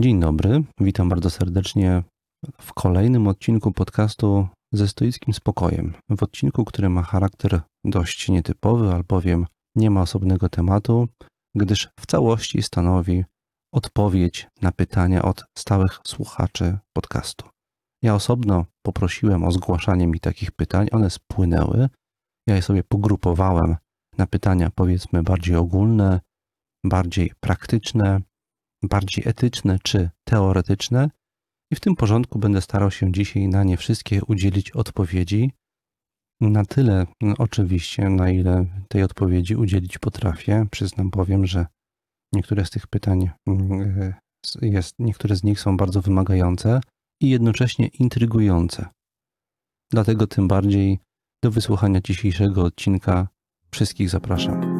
Dzień dobry, witam bardzo serdecznie w kolejnym odcinku podcastu ze stoickim spokojem. W odcinku, który ma charakter dość nietypowy, albowiem nie ma osobnego tematu, gdyż w całości stanowi odpowiedź na pytania od stałych słuchaczy podcastu. Ja osobno poprosiłem o zgłaszanie mi takich pytań, one spłynęły. Ja je sobie pogrupowałem na pytania, powiedzmy, bardziej ogólne, bardziej praktyczne, bardziej etyczne czy teoretyczne, i w tym porządku będę starał się dzisiaj na nie wszystkie udzielić odpowiedzi. Na tyle, no, oczywiście, na ile tej odpowiedzi udzielić potrafię. Przyznam powiem, że niektóre z tych pytań mm, jest, niektóre z nich są bardzo wymagające i jednocześnie intrygujące. Dlatego tym bardziej do wysłuchania dzisiejszego odcinka wszystkich zapraszam.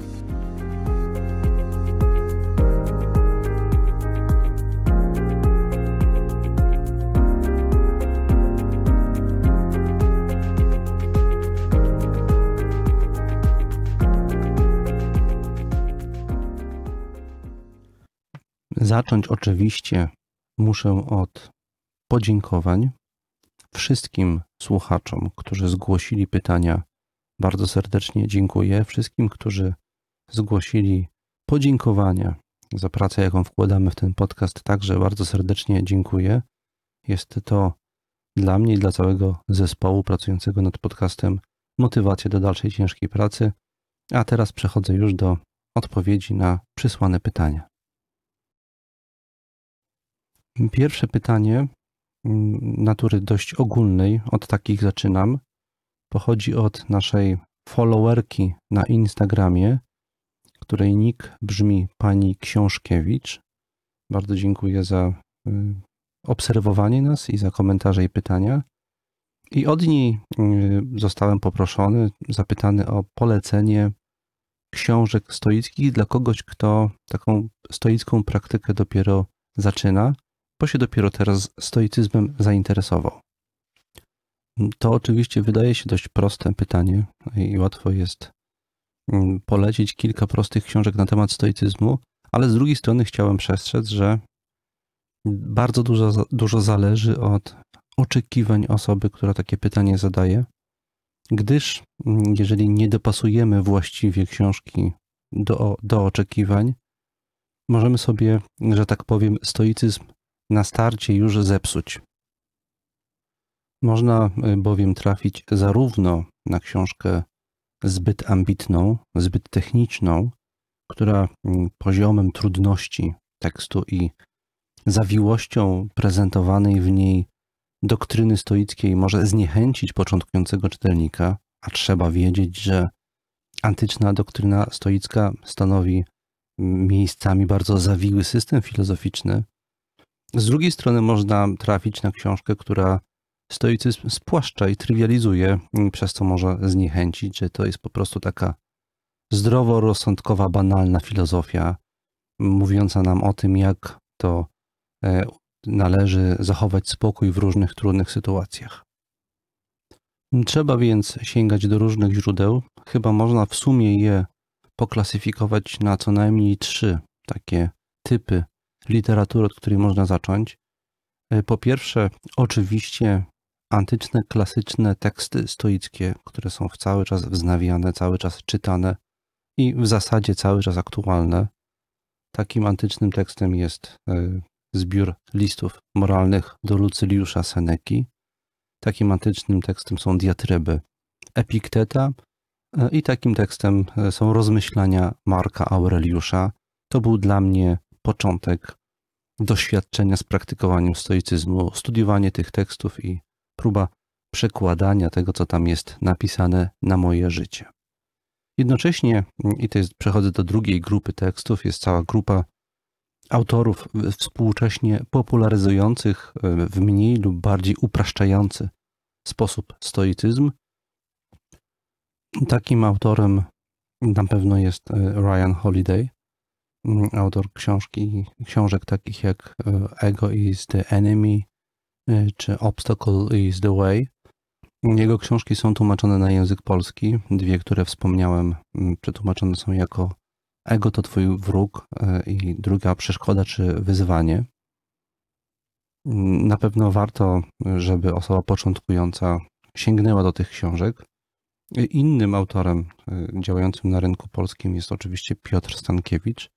Zacząć oczywiście muszę od podziękowań wszystkim słuchaczom, którzy zgłosili pytania. Bardzo serdecznie dziękuję wszystkim, którzy zgłosili podziękowania za pracę, jaką wkładamy w ten podcast. Także bardzo serdecznie dziękuję. Jest to dla mnie i dla całego zespołu pracującego nad podcastem motywacja do dalszej ciężkiej pracy. A teraz przechodzę już do odpowiedzi na przysłane pytania. Pierwsze pytanie mm, natury dość ogólnej, od takich zaczynam. Pochodzi od naszej followerki na Instagramie, której nick brzmi pani Książkiewicz. Bardzo dziękuję za y, obserwowanie nas i za komentarze i pytania. I od niej y, zostałem poproszony, zapytany o polecenie książek stoickich dla kogoś, kto taką stoicką praktykę dopiero zaczyna bo się dopiero teraz stoicyzmem zainteresował. To oczywiście wydaje się dość proste pytanie i łatwo jest mm, polecić kilka prostych książek na temat stoicyzmu, ale z drugiej strony chciałem przestrzec, że bardzo dużo, dużo zależy od oczekiwań osoby, która takie pytanie zadaje, gdyż mm, jeżeli nie dopasujemy właściwie książki do, do oczekiwań, możemy sobie, że tak powiem, stoicyzm na starcie już zepsuć. Można y, bowiem trafić zarówno na książkę zbyt ambitną, zbyt techniczną, która mm, poziomem trudności tekstu i zawiłością prezentowanej w niej doktryny stoickiej może zniechęcić początkującego czytelnika, a trzeba wiedzieć, że antyczna doktryna stoicka stanowi mm, miejscami bardzo zawiły system filozoficzny, z drugiej strony można trafić na książkę, która stoicyzm spłaszcza i trywializuje, przez co może zniechęcić, że to jest po prostu taka zdroworozsądkowa, banalna filozofia, mówiąca nam o tym, jak to e, należy zachować spokój w różnych trudnych sytuacjach. Trzeba więc sięgać do różnych źródeł. Chyba można w sumie je poklasyfikować na co najmniej trzy takie typy literatury, od której można zacząć. E, po pierwsze, oczywiście antyczne, klasyczne teksty stoickie, które są cały czas wznawiane, cały czas czytane i w zasadzie cały czas aktualne. Takim antycznym tekstem jest e, zbiór listów moralnych do Lucyliusza Seneki. Takim antycznym tekstem są diatryby Epikteta e, i takim tekstem są rozmyślania Marka Aureliusza. To był dla mnie początek doświadczenia z praktykowaniem stoicyzmu, studiowanie tych tekstów i próba przekładania tego, co tam jest napisane, na moje życie. Jednocześnie, i to jest, przechodzę do drugiej grupy tekstów, jest cała grupa autorów współcześnie popularyzujących w mniej lub bardziej upraszczający sposób stoicyzm. Takim autorem na pewno jest e, Ryan Holiday, mm, autor książki, książek takich jak e, Ego is the Enemy e, czy Obstacle is the Way. Jego książki są tłumaczone na język polski. Dwie, które wspomniałem, mm, przetłumaczone są jako Ego to twój wróg i druga przeszkoda czy wyzwanie. Mm, na pewno warto, żeby osoba początkująca sięgnęła do tych książek. Innym autorem działającym na rynku polskim jest oczywiście Piotr Stankiewicz.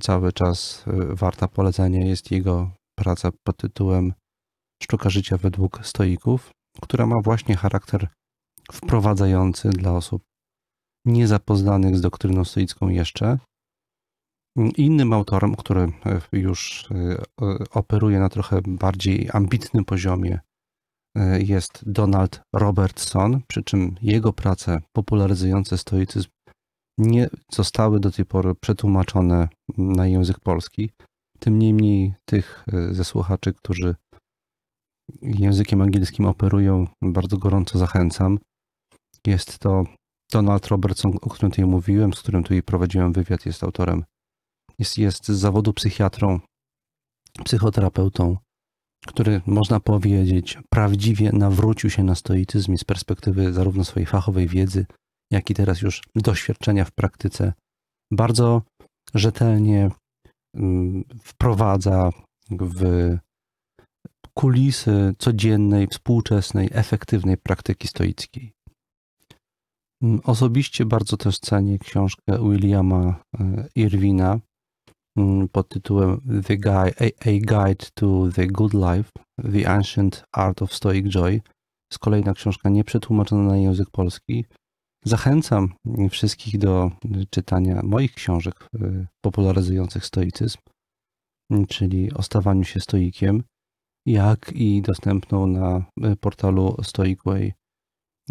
Cały czas y, warta polecenia jest jego praca pod tytułem Sztuka życia według stoików, która ma właśnie charakter wprowadzający dla osób niezapoznanych z doktryną stoicką jeszcze. Innym autorem, który y, już operuje na trochę bardziej ambitnym poziomie, jest Donald Robertson, przy czym jego prace popularyzujące stoicyzm nie zostały do tej pory przetłumaczone na język polski. Tym niemniej tych e, ze słuchaczy, którzy językiem angielskim operują, bardzo gorąco zachęcam. Jest to Donald Robertson, o którym tutaj mówiłem, z którym tutaj prowadziłem wywiad, jest autorem. Jest, jest z zawodu psychiatrą, psychoterapeutą, który można powiedzieć prawdziwie nawrócił się na stoicyzm z perspektywy zarówno swojej fachowej wiedzy, jak i teraz już doświadczenia w praktyce, bardzo rzetelnie mm, wprowadza w kulisy codziennej, współczesnej, efektywnej praktyki stoickiej. Mm, osobiście bardzo też cenię książkę Williama e, Irwina Mm, pod tytułem The Guide, A Guide to the Good Life, The Ancient Art of Stoic Joy. Jest kolejna książka nieprzetłumaczona na język polski. Zachęcam wszystkich do czytania moich książek y, popularyzujących stoicyzm, mm, czyli o stawaniu się stoikiem, jak i dostępną na y, portalu Stoicway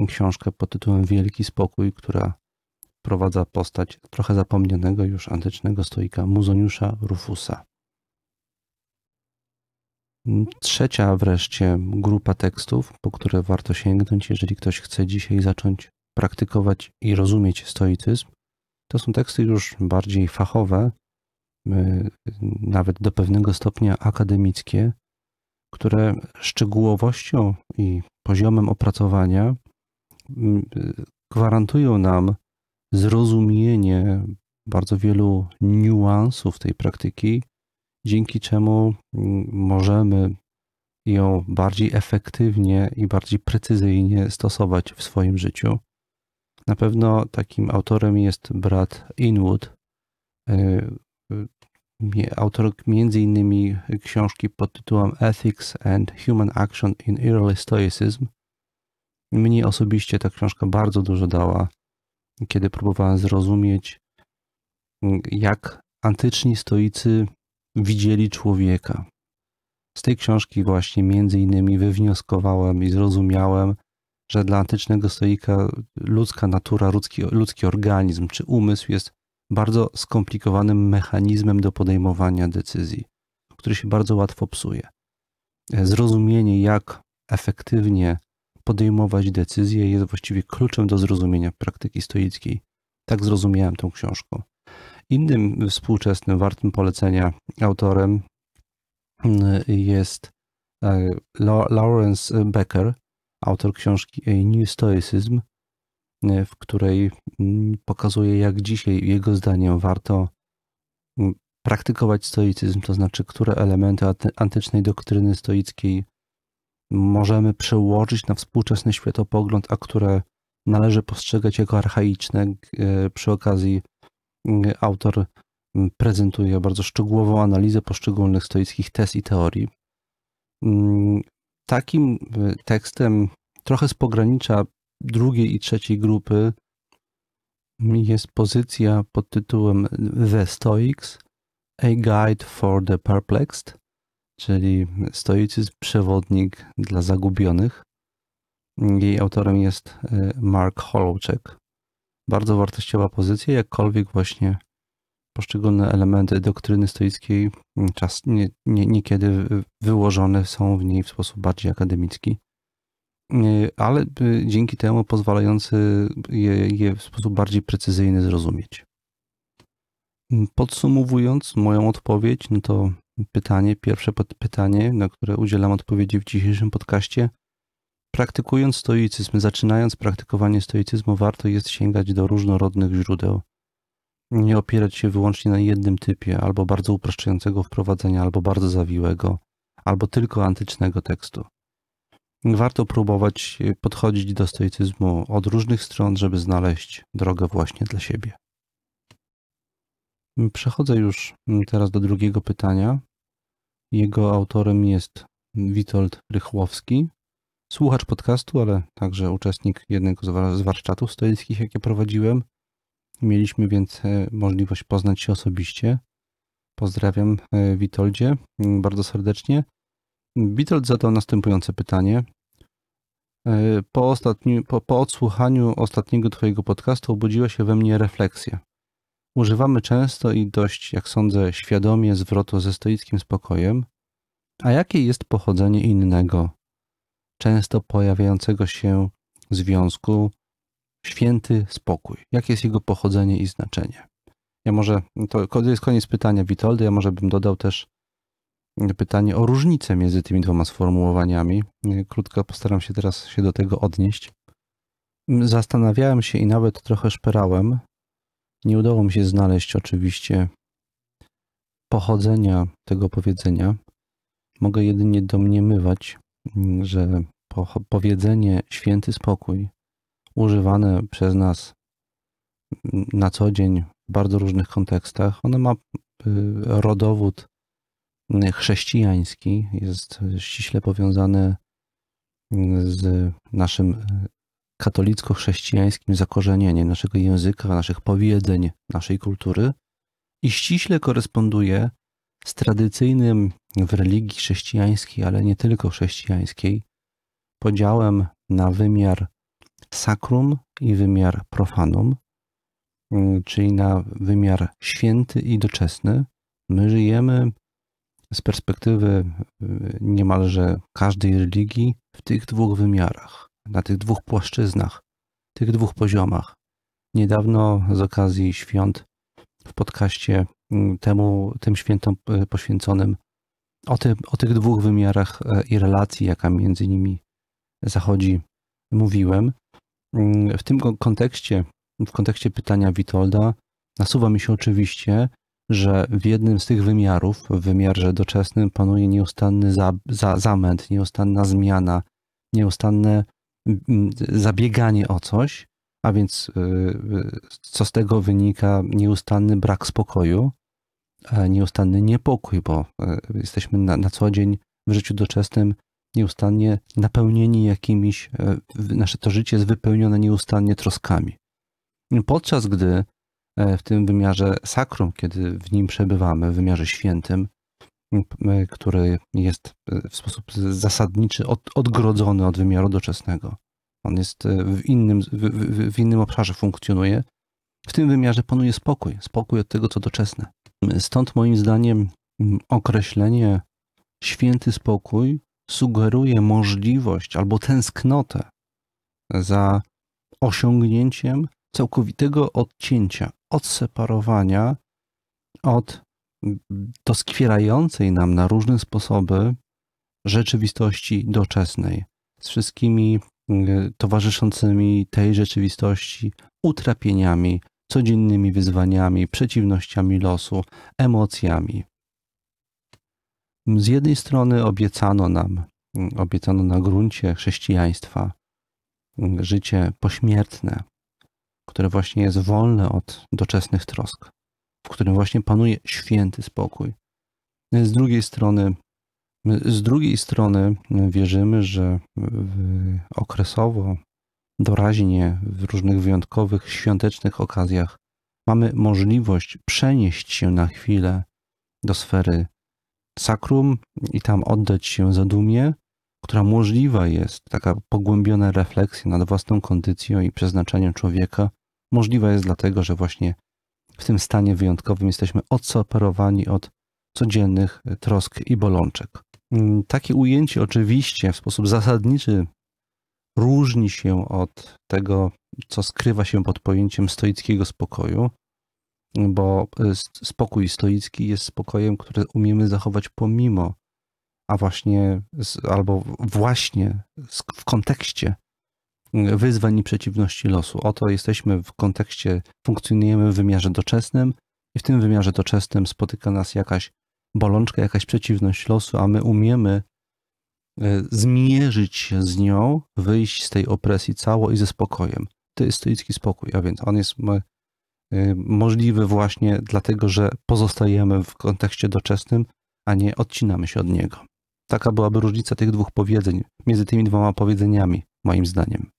książkę pod tytułem Wielki Spokój, która wprowadza postać trochę zapomnianego już antycznego stoika Muzoniusza Rufusa. Trzecia wreszcie grupa tekstów, po które warto sięgnąć, jeżeli ktoś chce dzisiaj zacząć praktykować i rozumieć stoicyzm, to są teksty już bardziej fachowe, y, nawet do pewnego stopnia akademickie, które szczegółowością i poziomem opracowania y, gwarantują nam zrozumienie bardzo wielu niuansów tej praktyki, dzięki czemu mm, możemy ją bardziej efektywnie i bardziej precyzyjnie stosować w swoim życiu. Na pewno takim autorem jest brat Inwood, e, autor między innymi książki pod tytułem Ethics and Human Action in Early Stoicism. Mnie osobiście ta książka bardzo dużo dała kiedy próbowałem zrozumieć, jak antyczni stoicy widzieli człowieka. Z tej książki właśnie między innymi wywnioskowałem i zrozumiałem, że dla antycznego stoika ludzka natura, ludzki, ludzki organizm czy umysł jest bardzo skomplikowanym mechanizmem do podejmowania decyzji, który się bardzo łatwo psuje. Zrozumienie, jak efektywnie podejmować decyzje jest właściwie kluczem do zrozumienia praktyki stoickiej. Tak zrozumiałem tą książkę. Innym współczesnym, wartym polecenia autorem mm, jest e, Lawrence Becker, autor książki A New Stoicism, e, w której mm, pokazuje, jak dzisiaj jego zdaniem warto mm, praktykować stoicyzm, to znaczy, które elementy antycznej doktryny stoickiej możemy przełożyć na współczesny światopogląd, a które należy postrzegać jako archaiczne. E, przy okazji autor prezentuje bardzo szczegółową analizę poszczególnych stoickich tez i teorii. Takim e, tekstem trochę z pogranicza drugiej i trzeciej grupy jest pozycja pod tytułem The Stoics, A Guide for the Perplexed, czyli stoicyzm przewodnik dla zagubionych. Jej autorem jest e, Mark Holowczek. bardzo wartościowa pozycja, jakkolwiek właśnie poszczególne elementy doktryny stoickiej mm, czas nie, nie, niekiedy wyłożone są w niej w sposób bardziej akademicki, ale y, dzięki temu pozwalający je, je w sposób bardziej precyzyjny zrozumieć. Mm, podsumowując moją odpowiedź, no to pytanie, pierwsze pytanie, na które udzielam odpowiedzi w dzisiejszym podcaście. Praktykując stoicyzm, zaczynając praktykowanie stoicyzmu, warto jest sięgać do różnorodnych źródeł. Nie opierać się wyłącznie na jednym typie, albo bardzo upraszczającego wprowadzenia, albo bardzo zawiłego, albo tylko antycznego tekstu. Warto próbować podchodzić do stoicyzmu od różnych stron, żeby znaleźć drogę właśnie dla siebie. Przechodzę już teraz do drugiego pytania. Jego autorem jest Witold Rychłowski, słuchacz podcastu, ale także uczestnik jednego z warsztatów stoickich, jakie prowadziłem. Mieliśmy więc e, możliwość poznać się osobiście. Pozdrawiam e, Witoldzie bardzo serdecznie. Witold zadał następujące pytanie. E, po, ostatni, po, po odsłuchaniu ostatniego Twojego podcastu obudziła się we mnie refleksja. Używamy często i dość, jak sądzę, świadomie zwrotu ze stoickim spokojem. A jakie jest pochodzenie innego, często pojawiającego się związku święty spokój? Jakie jest jego pochodzenie i znaczenie? Ja może, to jest koniec pytania Witoldy, ja może bym dodał też pytanie o różnicę między tymi dwoma sformułowaniami. Krótko postaram się teraz się do tego odnieść. Zastanawiałem się i nawet trochę szperałem, nie udało mi się znaleźć oczywiście pochodzenia tego powiedzenia. Mogę jedynie domniemywać, że powiedzenie święty spokój, używane przez nas na co dzień w bardzo różnych kontekstach, ono ma y, rodowód chrześcijański, jest ściśle powiązane z naszym katolicko-chrześcijańskim zakorzenieniem naszego języka, naszych powiedzeń, naszej kultury i ściśle koresponduje z tradycyjnym w religii chrześcijańskiej, ale nie tylko chrześcijańskiej, podziałem na wymiar sakrum i wymiar profanum, mm, czyli na wymiar święty i doczesny. My żyjemy z perspektywy y, niemalże każdej religii w tych dwóch wymiarach na tych dwóch płaszczyznach, tych dwóch poziomach. Niedawno z okazji świąt w podcaście mm, temu, tym świętom e, poświęconym o, o tych dwóch wymiarach e, i relacji, jaka między nimi zachodzi, mówiłem. Mm, w tym kontekście, w kontekście pytania Witolda, nasuwa mi się oczywiście, że w jednym z tych wymiarów, w wymiarze doczesnym, panuje nieustanny za, za, zamęt, nieustanna zmiana, nieustanne zabieganie o coś, a więc y, y, co z tego wynika? Nieustanny brak spokoju, nieustanny niepokój, bo y, jesteśmy na, na co dzień w życiu doczesnym nieustannie napełnieni jakimiś, nasze to życie jest wypełnione nieustannie troskami. Podczas gdy w tym wymiarze sakrum, kiedy w nim przebywamy, w wymiarze świętym, który jest e, w sposób zasadniczy od, odgrodzony od wymiaru doczesnego. On jest e, w innym, w, w, w innym obszarze funkcjonuje. W tym wymiarze panuje spokój, spokój od tego, co doczesne. Stąd moim zdaniem określenie święty spokój sugeruje możliwość albo tęsknotę za osiągnięciem całkowitego odcięcia, odseparowania od doskwierającej nam na różne sposoby rzeczywistości doczesnej, z wszystkimi y, towarzyszącymi tej rzeczywistości utrapieniami, codziennymi wyzwaniami, przeciwnościami losu, emocjami. Z jednej strony obiecano nam, obiecano na gruncie chrześcijaństwa życie pośmiertne, które właśnie jest wolne od doczesnych trosk w którym właśnie panuje święty spokój. Z drugiej strony, z drugiej strony wierzymy, że okresowo, doraźnie, w różnych wyjątkowych, świątecznych okazjach mamy możliwość przenieść się na chwilę do sfery sakrum i tam oddać się zadumie, która możliwa jest, taka pogłębiona refleksja nad własną kondycją i przeznaczeniem człowieka możliwa jest dlatego, że właśnie w tym stanie wyjątkowym jesteśmy odseparowani od codziennych trosk i bolączek. Mm, takie ujęcie oczywiście w sposób zasadniczy różni się od tego, co skrywa się pod pojęciem stoickiego spokoju, bo spokój stoicki jest spokojem, który umiemy zachować pomimo, a właśnie albo właśnie w kontekście wyzwań i przeciwności losu. Oto jesteśmy w kontekście, funkcjonujemy w wymiarze doczesnym i w tym wymiarze doczesnym spotyka nas jakaś bolączka, jakaś przeciwność losu, a my umiemy e, zmierzyć się z nią, wyjść z tej opresji cało i ze spokojem. To jest stoicki spokój, a więc on jest możliwy właśnie dlatego, że pozostajemy w kontekście doczesnym, a nie odcinamy się od niego. Taka byłaby różnica tych dwóch powiedzeń, między tymi dwoma powiedzeniami, moim zdaniem.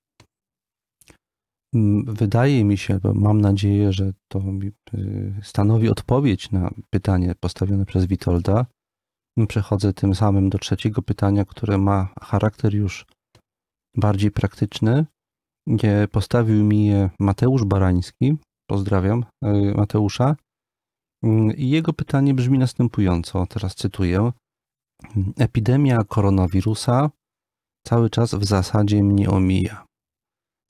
Mm, wydaje mi się, bo mam nadzieję, że to y, stanowi odpowiedź na pytanie postawione przez Witolda. Przechodzę tym samym do trzeciego pytania, które ma charakter już bardziej praktyczny. Postawił mi je Mateusz Barański. Pozdrawiam y, Mateusza. Mm, I jego pytanie brzmi następująco, teraz cytuję. Epidemia koronawirusa cały czas w zasadzie mnie omija.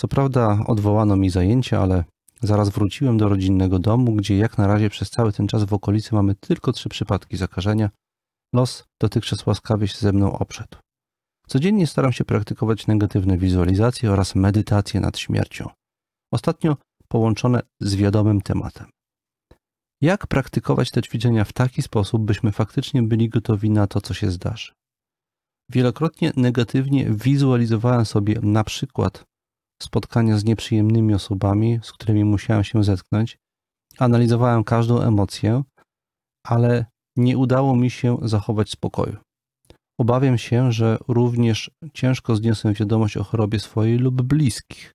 Co prawda odwołano mi zajęcia, ale zaraz wróciłem do rodzinnego domu, gdzie jak na razie przez cały ten czas w okolicy mamy tylko trzy przypadki zakażenia. Los dotychczas łaskawie się ze mną obszedł. Codziennie staram się praktykować negatywne wizualizacje oraz medytację nad śmiercią. Ostatnio połączone z wiadomym tematem. Jak praktykować te ćwiczenia w taki sposób, byśmy faktycznie byli gotowi na to, co się zdarzy? Wielokrotnie negatywnie wizualizowałem sobie na przykład spotkania z nieprzyjemnymi osobami, z którymi musiałem się zetknąć. Analizowałem każdą emocję, ale nie udało mi się zachować spokoju. Obawiam się, że również ciężko zniosę wiadomość o chorobie swojej lub bliskich.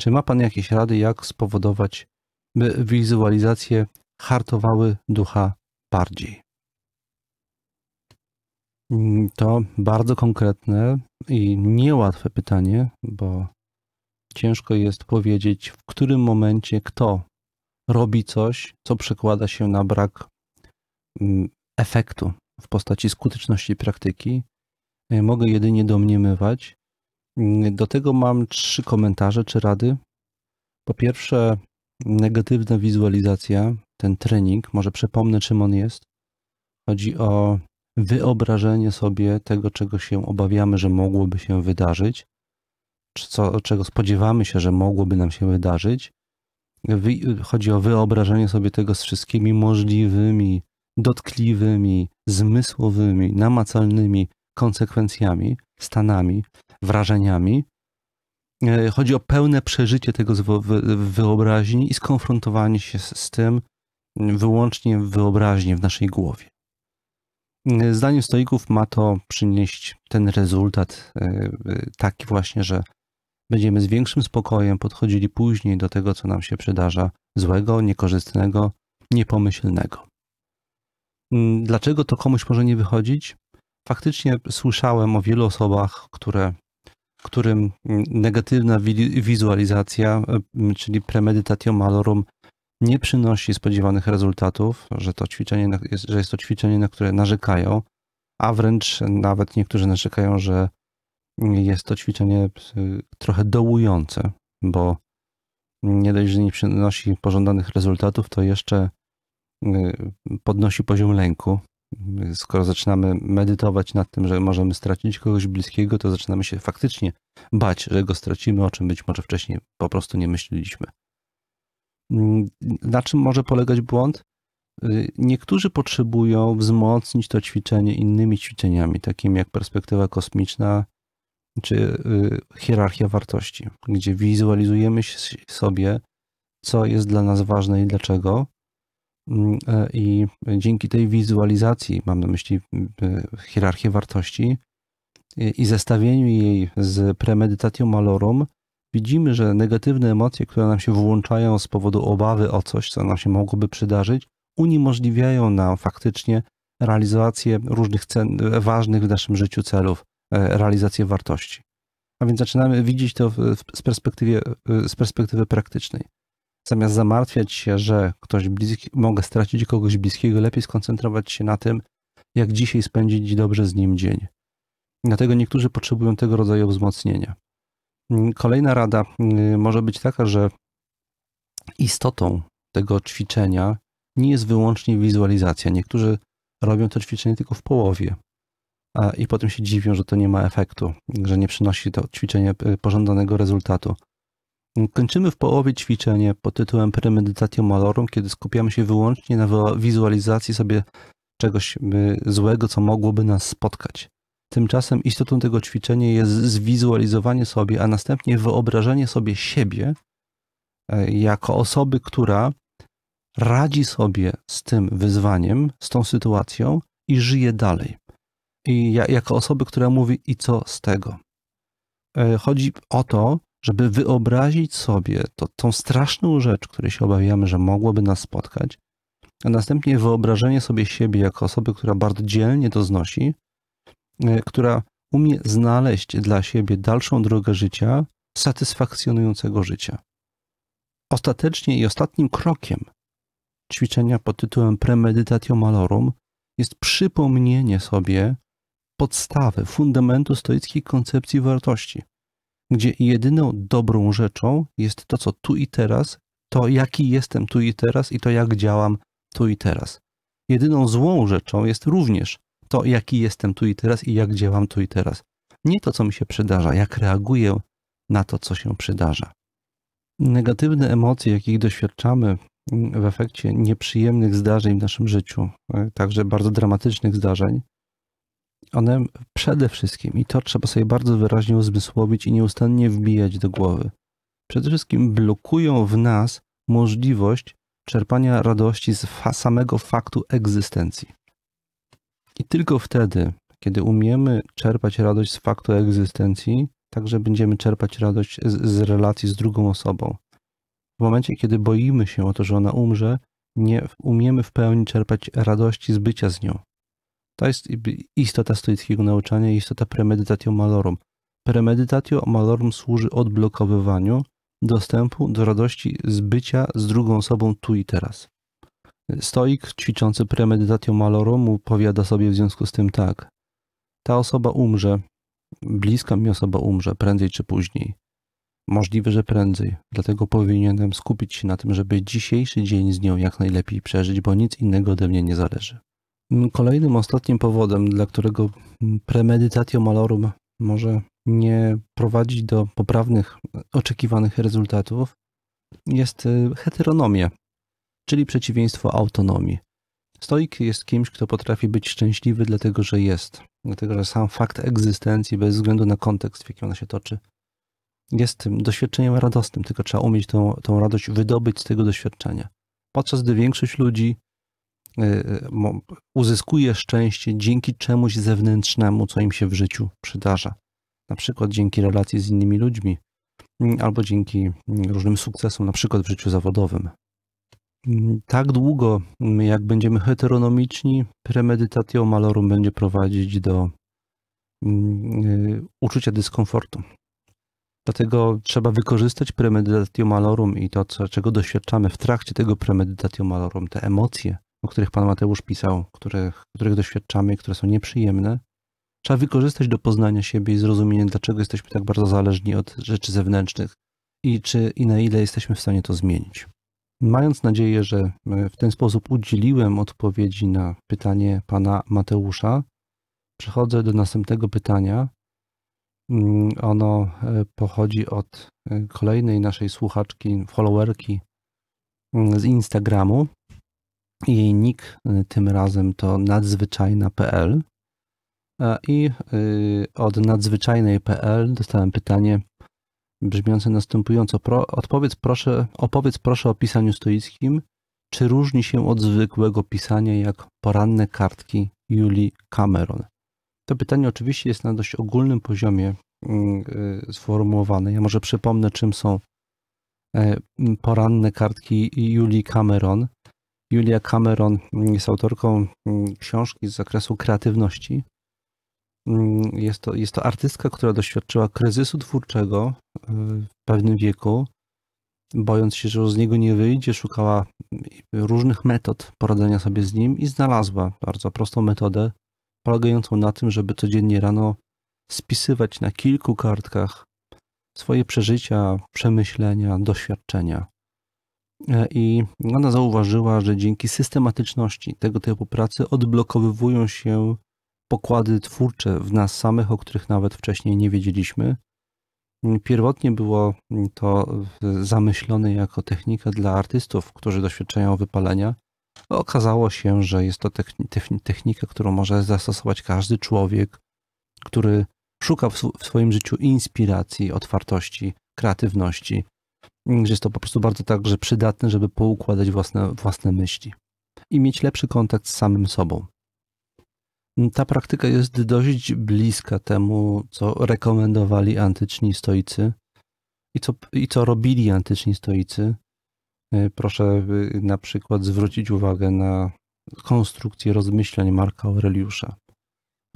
Czy ma Pan jakieś rady, jak spowodować, by wizualizacje hartowały ducha bardziej? To bardzo konkretne i niełatwe pytanie, bo ciężko jest powiedzieć, w którym momencie kto robi coś, co przekłada się na brak mm, efektu w postaci skuteczności praktyki. E, mogę jedynie domniemywać. Mm, do tego mam trzy komentarze czy rady. Po pierwsze, negatywna wizualizacja, ten trening, może przypomnę, czym on jest. Chodzi o wyobrażenie sobie tego, czego się obawiamy, że mogłoby się wydarzyć, co, czego spodziewamy się, że mogłoby nam się wydarzyć. Chodzi o wyobrażenie sobie tego z wszystkimi możliwymi, dotkliwymi, zmysłowymi, namacalnymi konsekwencjami, stanami, wrażeniami. E, chodzi o pełne przeżycie tego w wyobraźni i skonfrontowanie się z tym wyłącznie w wyobraźni, w naszej głowie. E, zdaniem stoików ma to przynieść ten rezultat e, taki właśnie, że będziemy z większym spokojem podchodzili później do tego, co nam się przydarza złego, niekorzystnego, niepomyślnego. Mm, dlaczego to komuś może nie wychodzić? Faktycznie słyszałem o wielu osobach, które, którym negatywna wizualizacja, mm, czyli premedytatio malorum, nie przynosi spodziewanych rezultatów, że, to ćwiczenie, że jest to ćwiczenie, na które narzekają, a wręcz nawet niektórzy narzekają, że jest to ćwiczenie y, trochę dołujące, bo nie dość, że nie przynosi pożądanych rezultatów, to jeszcze y, podnosi poziom lęku. Skoro zaczynamy medytować nad tym, że możemy stracić kogoś bliskiego, to zaczynamy się faktycznie bać, że go stracimy, o czym być może wcześniej po prostu nie myśleliśmy. Na czym może polegać błąd? Niektórzy potrzebują wzmocnić to ćwiczenie innymi ćwiczeniami, takimi jak perspektywa kosmiczna, czy y, hierarchia wartości, gdzie wizualizujemy sobie, co jest dla nas ważne i dlaczego. Mm, e, I dzięki tej wizualizacji, mam na myśli y, hierarchię wartości, i zestawieniu jej z premedytatio malorum, widzimy, że negatywne emocje, które nam się włączają z powodu obawy o coś, co nam się mogłoby przydarzyć, uniemożliwiają nam faktycznie realizację różnych cen, ważnych w naszym życiu celów, E, realizację wartości. A więc zaczynamy widzieć to z perspektywy praktycznej. Zamiast zamartwiać się, że ktoś bliski, mogę stracić kogoś bliskiego, lepiej skoncentrować się na tym, jak dzisiaj spędzić dobrze z nim dzień. Dlatego niektórzy potrzebują tego rodzaju wzmocnienia. Kolejna rada y, może być taka, że istotą tego ćwiczenia nie jest wyłącznie wizualizacja. Niektórzy robią to ćwiczenie tylko w połowie i potem się dziwią, że to nie ma efektu, że nie przynosi to ćwiczenie y, pożądanego rezultatu. Kończymy w połowie ćwiczenie pod tytułem Premedytatio Malorum, kiedy skupiamy się wyłącznie na wizualizacji sobie czegoś y, złego, co mogłoby nas spotkać. Tymczasem istotą tego ćwiczenia jest zwizualizowanie sobie, a następnie wyobrażenie sobie siebie e, jako osoby, która radzi sobie z tym wyzwaniem, z tą sytuacją i żyje dalej. I ja, jako osoby, która mówi, i co z tego? E, chodzi o to, żeby wyobrazić sobie to, tą straszną rzecz, której się obawiamy, że mogłoby nas spotkać, a następnie wyobrażenie sobie siebie jako osoby, która bardzo dzielnie to znosi, e, która umie znaleźć dla siebie dalszą drogę życia, satysfakcjonującego życia. Ostatecznie i ostatnim krokiem ćwiczenia pod tytułem Premeditatio Malorum jest przypomnienie sobie podstawy, fundamentu stoickiej koncepcji wartości, gdzie jedyną dobrą rzeczą jest to, co tu i teraz, to jaki jestem tu i teraz i to jak działam tu i teraz. Jedyną złą rzeczą jest również to, jaki jestem tu i teraz i jak działam tu i teraz. Nie to, co mi się przydarza, jak reaguję na to, co się przydarza. Negatywne emocje, jakich doświadczamy w efekcie nieprzyjemnych zdarzeń w naszym życiu, także bardzo dramatycznych zdarzeń, one przede wszystkim, i to trzeba sobie bardzo wyraźnie uzmysłowić i nieustannie wbijać do głowy, przede wszystkim blokują w nas możliwość czerpania radości z fa samego faktu egzystencji. I tylko wtedy, kiedy umiemy czerpać radość z faktu egzystencji, także będziemy czerpać radość z, z relacji z drugą osobą. W momencie, kiedy boimy się o to, że ona umrze, nie umiemy w pełni czerpać radości z bycia z nią. To jest istota stoickiego nauczania istota premedytatio malorum. Premedytatio malorum służy odblokowywaniu dostępu do radości z bycia z drugą osobą tu i teraz. Stoik ćwiczący premedytatio malorum powiada sobie w związku z tym tak. Ta osoba umrze, bliska mi osoba umrze, prędzej czy później. Możliwe, że prędzej, dlatego powinienem skupić się na tym, żeby dzisiejszy dzień z nią jak najlepiej przeżyć, bo nic innego ode mnie nie zależy. Kolejnym, ostatnim powodem, dla którego premedytatio malorum może nie prowadzić do poprawnych, oczekiwanych rezultatów, jest y, heteronomia, czyli przeciwieństwo autonomii. Stoik jest kimś, kto potrafi być szczęśliwy, dlatego że jest, dlatego że sam fakt egzystencji, bez względu na kontekst, w jakim ona się toczy, jest doświadczeniem radosnym, tylko trzeba umieć tą, tą radość wydobyć z tego doświadczenia. Podczas gdy większość ludzi Y, y, uzyskuje szczęście dzięki czemuś zewnętrznemu, co im się w życiu przydarza. Na przykład dzięki relacji z innymi ludźmi, mm, albo dzięki mm, różnym sukcesom, na przykład w życiu zawodowym. Mm, tak długo, jak będziemy heteronomiczni, premedytatio malorum będzie prowadzić do y, uczucia dyskomfortu. Dlatego trzeba wykorzystać premedytatio malorum i to, czego doświadczamy w trakcie tego premedytatio malorum, te emocje, o których Pan Mateusz pisał, których, których doświadczamy, które są nieprzyjemne, trzeba wykorzystać do poznania siebie i zrozumienia, dlaczego jesteśmy tak bardzo zależni od rzeczy zewnętrznych i, czy, i na ile jesteśmy w stanie to zmienić. Mając nadzieję, że w ten sposób udzieliłem odpowiedzi na pytanie Pana Mateusza, przechodzę do następnego pytania. Mm, ono e, pochodzi od e, kolejnej naszej słuchaczki, followerki mm, z Instagramu. Jej nick y, tym razem to nadzwyczajna.pl i y, od nadzwyczajnej.pl dostałem pytanie brzmiące następująco. Pro, odpowiedz proszę, opowiedz proszę o pisaniu stoickim. Czy różni się od zwykłego pisania jak poranne kartki Julii Cameron? To pytanie oczywiście jest na dość ogólnym poziomie y, sformułowane. Ja może przypomnę, czym są e, poranne kartki Julii Cameron. Julia Cameron jest autorką mm, książki z zakresu kreatywności. Mm, jest to, jest to artystka, która doświadczyła kryzysu twórczego y, w pewnym wieku bojąc się, że z niego nie wyjdzie, szukała różnych metod poradzenia sobie z nim i znalazła bardzo prostą metodę, polegającą na tym, żeby codziennie rano spisywać na kilku kartkach swoje przeżycia, przemyślenia, doświadczenia. E, I ona zauważyła, że dzięki systematyczności tego typu pracy odblokowywują się pokłady twórcze w nas samych, o których nawet wcześniej nie wiedzieliśmy. Pierwotnie było to zamyślone jako technika dla artystów, którzy doświadczają wypalenia. Okazało się, że jest to technika, którą może zastosować każdy człowiek, który szuka w swoim życiu inspiracji, otwartości, kreatywności, że jest to po prostu bardzo także przydatne, żeby poukładać własne, własne myśli i mieć lepszy kontakt z samym sobą. Ta praktyka jest dość bliska temu, co rekomendowali antyczni stoicy i co, i co robili antyczni stoicy. E, proszę na przykład zwrócić uwagę na konstrukcję rozmyślań Marka Aureliusza.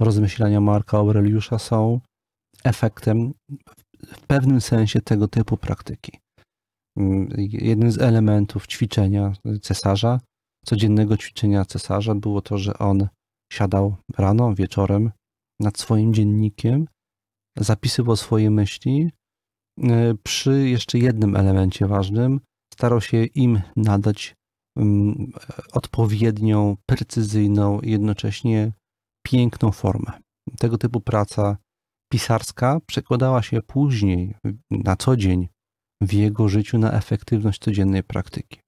Rozmyślania Marka Aureliusza są efektem w pewnym sensie tego typu praktyki. Mm, jednym z elementów ćwiczenia cesarza, codziennego ćwiczenia cesarza było to, że on siadał rano, wieczorem nad swoim dziennikiem, zapisywał swoje myśli. E, przy jeszcze jednym elemencie ważnym, starał się im nadać mm, odpowiednią, precyzyjną, jednocześnie piękną formę. Tego typu praca pisarska przekładała się później na co dzień w jego życiu na efektywność codziennej praktyki.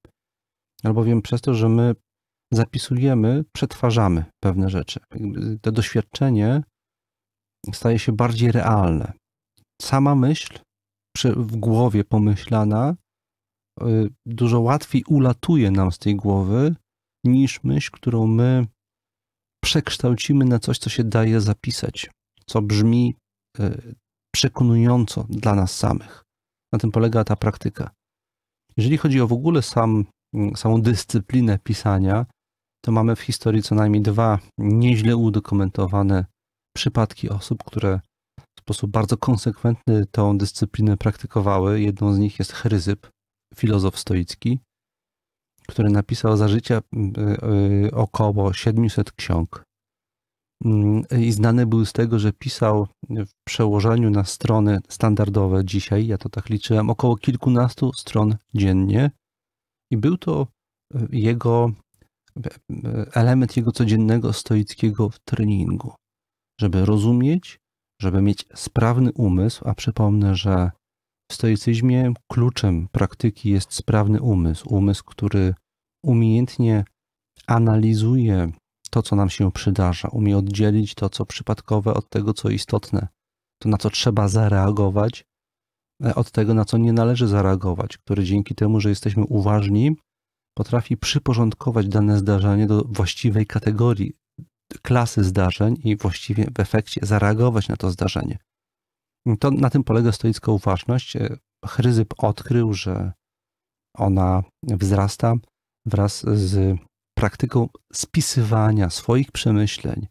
Albowiem przez to, że my zapisujemy, przetwarzamy pewne rzeczy. To doświadczenie staje się bardziej realne. Sama myśl w głowie pomyślana y, dużo łatwiej ulatuje nam z tej głowy niż myśl, którą my przekształcimy na coś, co się daje zapisać, co brzmi y, przekonująco dla nas samych. Na tym polega ta praktyka. Jeżeli chodzi o w ogóle sam, samą dyscyplinę pisania, to mamy w historii co najmniej dwa nieźle udokumentowane przypadki osób, które w sposób bardzo konsekwentny tą dyscyplinę praktykowały. Jedną z nich jest Chryzyp, filozof stoicki, który napisał za życia y, y, około 700 ksiąg. Mm, I znany był z tego, że pisał w przełożeniu na strony standardowe dzisiaj, ja to tak liczyłem, około kilkunastu stron dziennie. I był to y, jego element jego codziennego stoickiego treningu, żeby rozumieć, żeby mieć sprawny umysł, a przypomnę, że w stoicyzmie kluczem praktyki jest sprawny umysł, umysł, który umiejętnie analizuje to, co nam się przydarza, umie oddzielić to, co przypadkowe, od tego, co istotne, to, na co trzeba zareagować, e, od tego, na co nie należy zareagować, który dzięki temu, że jesteśmy uważni, potrafi przyporządkować dane zdarzenie do właściwej kategorii, klasy zdarzeń i właściwie w efekcie zareagować na to zdarzenie. To na tym polega stoicka uważność. Chryzyp odkrył, że ona wzrasta wraz z praktyką spisywania swoich przemyśleń,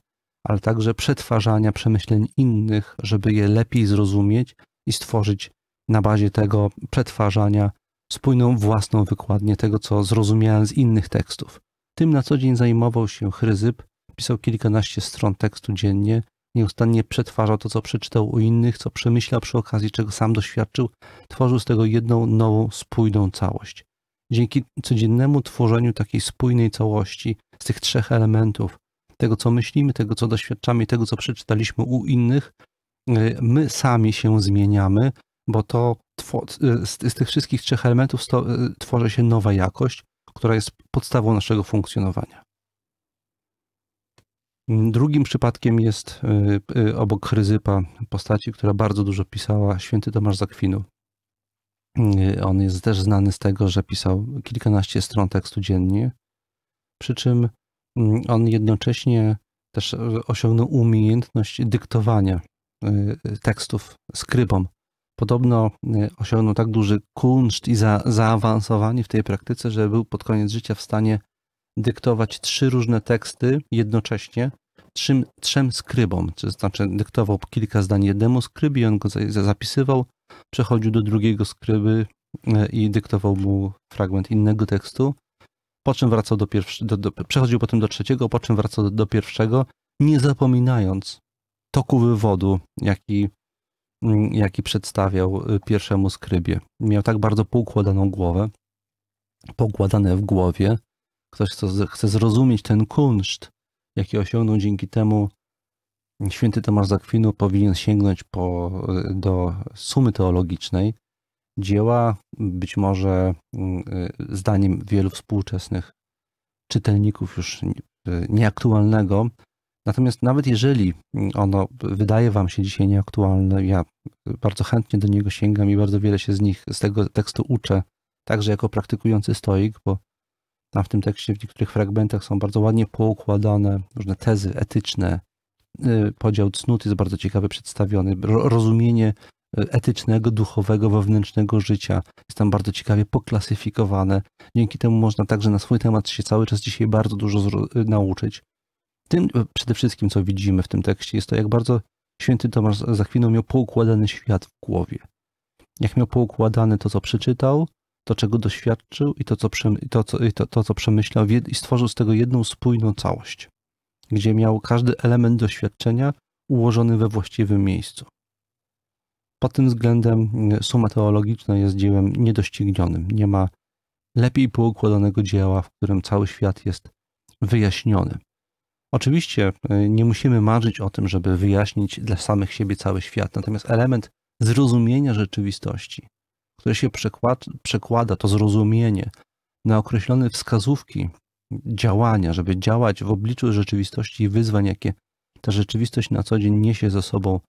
ale także przetwarzania przemyśleń innych, żeby je lepiej zrozumieć i stworzyć na bazie tego przetwarzania spójną własną wykładnię tego, co zrozumiałem z innych tekstów. Tym na co dzień zajmował się Chryzyp, pisał kilkanaście stron tekstu dziennie, nieustannie przetwarzał to, co przeczytał u innych, co przemyślał przy okazji, czego sam doświadczył, tworzył z tego jedną nową, spójną całość. Dzięki codziennemu tworzeniu takiej spójnej całości z tych trzech elementów, tego co myślimy, tego co doświadczamy tego co przeczytaliśmy u innych, y, my sami się zmieniamy, bo to y, z, tych wszystkich trzech elementów y, tworzy się nowa jakość, która jest podstawą naszego funkcjonowania. Drugim przypadkiem jest obok Chryzypa postaci, która bardzo dużo pisała, święty Tomasz Zakwinu. On jest też znany z tego, że pisał kilkanaście stron tekstu dziennie, przy czym mm, on jednocześnie też osiągnął umiejętność dyktowania tekstów skrybom, podobno e, osiągnął tak duży kunszt i za, zaawansowanie w tej praktyce, że był pod koniec życia w stanie dyktować trzy różne teksty jednocześnie trzym, trzem skrybom, to znaczy dyktował kilka zdań jednemu skrybie, on go zapisywał, przechodził do drugiego skryby, i dyktował mu fragment innego tekstu, po czym wracał do pierwszego, przechodził potem do trzeciego, po czym wracał do, do pierwszego, nie zapominając toku wywodu, jaki, mm, jaki przedstawiał y, pierwszemu skrybie. Miał tak bardzo poukładaną głowę, poukładane w głowie. Ktoś, kto chce zrozumieć ten kunszt, jaki osiągnął dzięki temu święty Tomasz Zakwinu, powinien sięgnąć po, y, do sumy teologicznej, dzieła, być może mm, y, zdaniem wielu współczesnych czytelników już nieaktualnego, Natomiast nawet jeżeli ono wydaje wam się dzisiaj nieaktualne, ja bardzo chętnie do niego sięgam i bardzo wiele się z nich, z tego tekstu uczę, także jako praktykujący stoik, bo tam w tym tekście w niektórych fragmentach są bardzo ładnie poukładane różne tezy etyczne, y, podział cnót jest bardzo ciekawy przedstawiony, rozumienie y, etycznego, duchowego, wewnętrznego życia jest tam bardzo ciekawie poklasyfikowane. Dzięki temu można także na swój temat się cały czas dzisiaj bardzo dużo nauczyć tym przede wszystkim, co widzimy w tym tekście, jest to, jak bardzo święty Tomasz za chwilę miał poukładany świat w głowie. Jak miał poukładane to, co przeczytał, to, czego doświadczył i to, co, to, co, to, to, co przemyślał i stworzył z tego jedną spójną całość, gdzie miał każdy element doświadczenia ułożony we właściwym miejscu. Pod tym względem mm, suma teologiczna jest dziełem niedoścignionym. Nie ma lepiej poukładanego dzieła, w którym cały świat jest wyjaśniony. Oczywiście e, nie musimy marzyć o tym, żeby wyjaśnić dla samych siebie cały świat, natomiast element zrozumienia rzeczywistości, które się przekłada, przekłada to zrozumienie na określone wskazówki działania, żeby działać w obliczu rzeczywistości i wyzwań, jakie ta rzeczywistość na co dzień niesie ze sobą,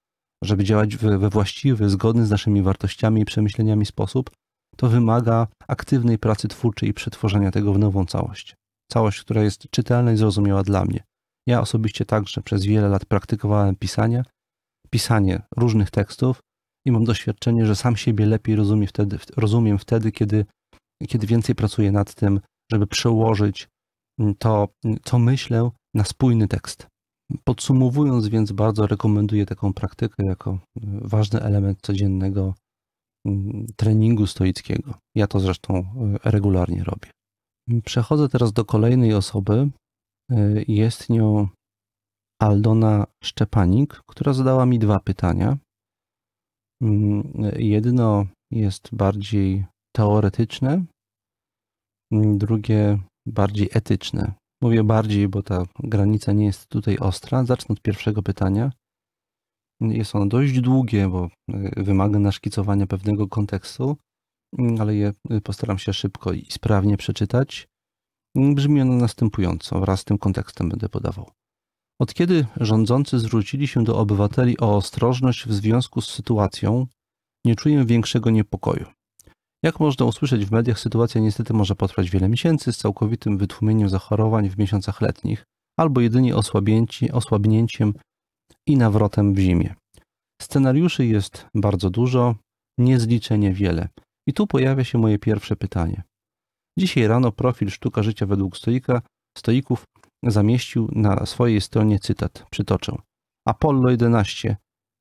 żeby działać we właściwy, zgodny z naszymi wartościami i przemyśleniami sposób, to wymaga aktywnej pracy twórczej i przetworzenia tego w nową całość. Całość, która jest czytelna i zrozumiała dla mnie. Ja osobiście także przez wiele lat praktykowałem pisanie, pisanie różnych tekstów i mam doświadczenie, że sam siebie lepiej rozumiem wtedy, rozumiem wtedy kiedy, kiedy więcej pracuję nad tym, żeby przełożyć to, co myślę, na spójny tekst. Podsumowując więc, bardzo rekomenduję taką praktykę jako ważny element codziennego mm, treningu stoickiego. Ja to zresztą e, regularnie robię. Przechodzę teraz do kolejnej osoby, Y, jest nią Aldona Szczepanik, która zadała mi dwa pytania. Mm, jedno jest bardziej teoretyczne, mm, drugie bardziej etyczne. Mówię bardziej, bo ta granica nie jest tutaj ostra. Zacznę od pierwszego pytania. Jest ono dość długie, bo y, wymaga naszkicowania pewnego kontekstu, mm, ale je y, postaram się szybko i sprawnie przeczytać. Brzmi ono następująco, wraz z tym kontekstem będę podawał. Od kiedy rządzący zwrócili się do obywateli o ostrożność w związku z sytuacją, nie czuję większego niepokoju. Jak można usłyszeć w mediach, sytuacja niestety może potrwać wiele miesięcy z całkowitym wytłumieniem zachorowań w miesiącach letnich, albo jedynie osłabnięciem i nawrotem w zimie. Scenariuszy jest bardzo dużo, niezliczenie wiele. I tu pojawia się moje pierwsze pytanie. Dzisiaj rano profil Sztuka Życia według stoika, stoików zamieścił na swojej stronie cytat. Przytoczę. Apollo 11.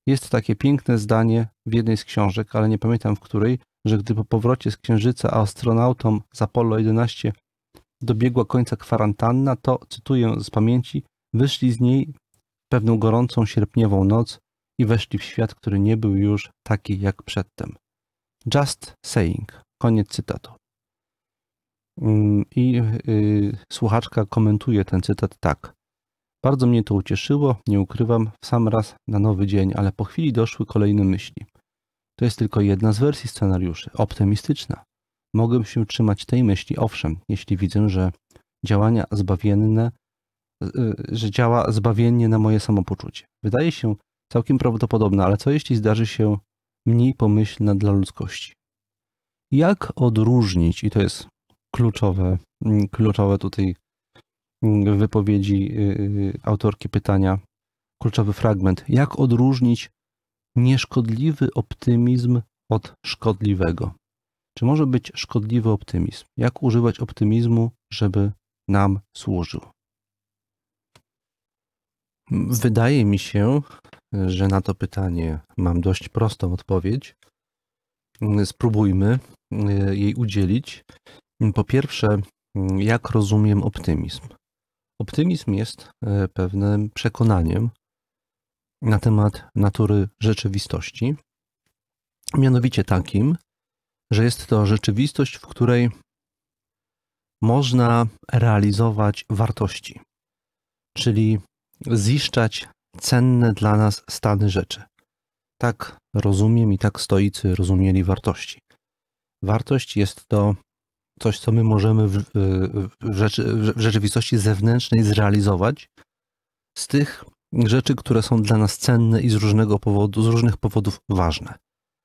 Jest takie piękne zdanie w jednej z książek, ale nie pamiętam w której, że gdy po powrocie z Księżyca astronautom z Apollo 11 dobiegła końca kwarantanna, to, cytuję z pamięci, wyszli z niej pewną gorącą sierpniową noc i weszli w świat, który nie był już taki jak przedtem. Just saying. Koniec cytatu. Mm, I y, słuchaczka komentuje ten cytat tak. Bardzo mnie to ucieszyło, nie ukrywam, w sam raz na nowy dzień, ale po chwili doszły kolejne myśli. To jest tylko jedna z wersji scenariuszy, optymistyczna. Mogę się trzymać tej myśli, owszem, jeśli widzę, że działania zbawienne, y, że działa zbawiennie na moje samopoczucie. Wydaje się całkiem prawdopodobne, ale co jeśli zdarzy się mniej pomyślna dla ludzkości? Jak odróżnić, i to jest kluczowe, mm, kluczowe tutaj mm, wypowiedzi y, y, autorki pytania, kluczowy fragment. Jak odróżnić nieszkodliwy optymizm od szkodliwego? Czy może być szkodliwy optymizm? Jak używać optymizmu, żeby nam służył? Wydaje mi się, że na to pytanie mam dość prostą odpowiedź. Spróbujmy jej udzielić. Po pierwsze, jak rozumiem optymizm? Optymizm jest pewnym przekonaniem na temat natury rzeczywistości, mianowicie takim, że jest to rzeczywistość, w której można realizować wartości, czyli ziszczać cenne dla nas stany rzeczy. Tak rozumiem i tak stoicy rozumieli wartości. Wartość jest to coś, co my możemy w, w, rzeczy, w rzeczywistości zewnętrznej zrealizować z tych rzeczy, które są dla nas cenne i z różnego powodu, z różnych powodów ważne.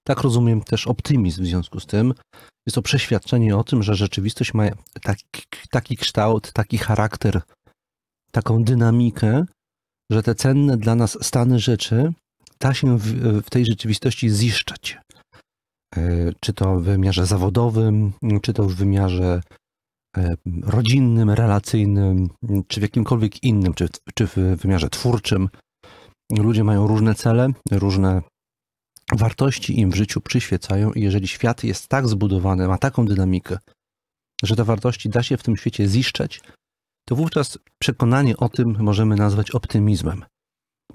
Tak rozumiem też optymizm w związku z tym. Jest to przeświadczenie o tym, że rzeczywistość ma taki, taki kształt, taki charakter, taką dynamikę, że te cenne dla nas stany rzeczy da się w, w tej rzeczywistości ziszczać. E, czy to w wymiarze zawodowym, czy to w wymiarze rodzinnym, relacyjnym, czy w jakimkolwiek innym, czy, czy w wymiarze twórczym. Ludzie mają różne cele, różne wartości im w życiu przyświecają i jeżeli świat jest tak zbudowany, ma taką dynamikę, że te wartości da się w tym świecie ziszczeć, to wówczas przekonanie o tym możemy nazwać optymizmem.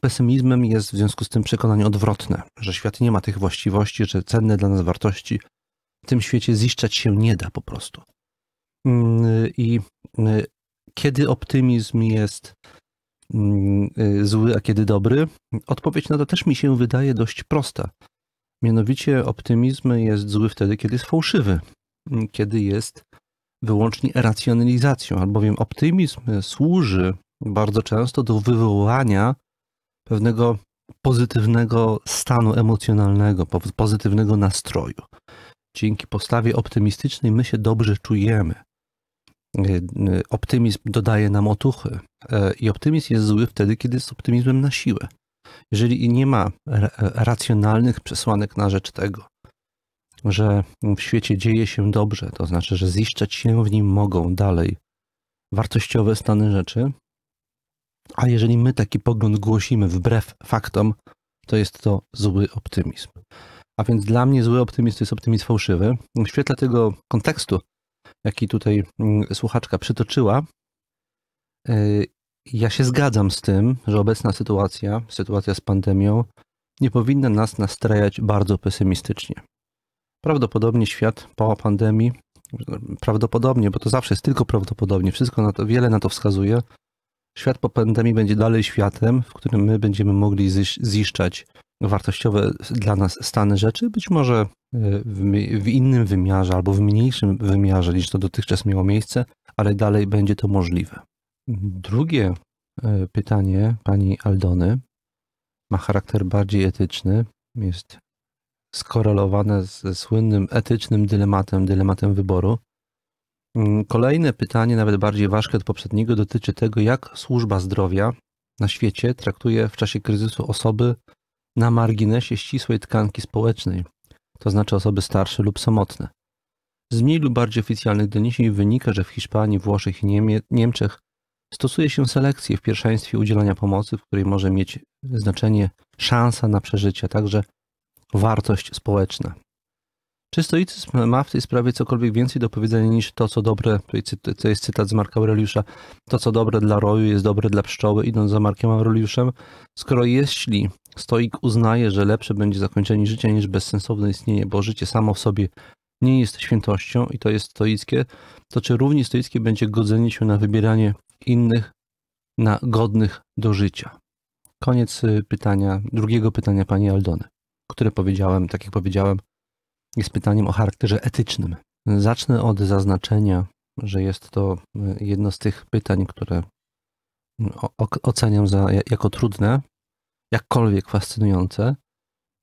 Pesymizmem jest w związku z tym przekonanie odwrotne, że świat nie ma tych właściwości, że cenne dla nas wartości w tym świecie ziszczać się nie da po prostu. Mm, I y, kiedy optymizm jest mm, y, zły, a kiedy dobry? Odpowiedź na to też mi się wydaje dość prosta. Mianowicie optymizm jest zły wtedy, kiedy jest fałszywy, kiedy jest wyłącznie racjonalizacją, albowiem optymizm służy bardzo często do wywołania pewnego pozytywnego stanu emocjonalnego, pozytywnego nastroju. Dzięki postawie optymistycznej my się dobrze czujemy. Optymizm dodaje nam otuchy i optymizm jest zły wtedy, kiedy jest optymizmem na siłę. Jeżeli nie ma racjonalnych przesłanek na rzecz tego, że w świecie dzieje się dobrze, to znaczy, że ziszczać się w nim mogą dalej wartościowe stany rzeczy, a jeżeli my taki pogląd głosimy wbrew faktom, to jest to zły optymizm. A więc dla mnie zły optymizm to jest optymizm fałszywy. W świetle tego kontekstu, jaki tutaj mm, słuchaczka przytoczyła, y, ja się zgadzam z tym, że obecna sytuacja, sytuacja z pandemią, nie powinna nas nastrajać bardzo pesymistycznie. Prawdopodobnie świat po pandemii, prawdopodobnie, bo to zawsze jest tylko prawdopodobnie, wszystko na to, wiele na to wskazuje, świat po pandemii będzie dalej światem, w którym my będziemy mogli ziszczać wartościowe dla nas stany rzeczy, być może e, w, innym wymiarze albo w mniejszym wymiarze niż to dotychczas miało miejsce, ale dalej będzie to możliwe. Drugie e, pytanie pani Aldony ma charakter bardziej etyczny, jest skorelowane ze słynnym etycznym dylematem, dylematem wyboru. Mm, kolejne pytanie, nawet bardziej ważkie od poprzedniego, dotyczy tego, jak służba zdrowia na świecie traktuje w czasie kryzysu osoby na marginesie ścisłej tkanki społecznej, to znaczy osoby starsze lub samotne. Z mniej lub bardziej oficjalnych doniesień wynika, że w Hiszpanii, Włoszech i Niemie Niemczech stosuje się selekcję w pierwszeństwie udzielania pomocy, w której może mieć znaczenie szansa na przeżycie, także wartość społeczna. Czy stoicyzm ma w tej sprawie cokolwiek więcej do powiedzenia niż to, co dobre, to jest cytat z Marka Aureliusza, to, co dobre dla roju jest dobre dla pszczoły, idąc za Markiem Aureliuszem, skoro jeśli stoik uznaje, że lepsze będzie zakończenie życia niż bezsensowne istnienie, bo życie samo w sobie nie jest świętością i to jest stoickie, to czy równie stoickie będzie godzenie się na wybieranie innych na godnych do życia? Koniec y, pytania, drugiego pytania pani Aldony, które powiedziałem, tak jak powiedziałem, jest pytaniem o charakterze etycznym. Zacznę od zaznaczenia, że jest to y, jedno z tych pytań, które oceniam za, jako trudne, jakkolwiek fascynujące.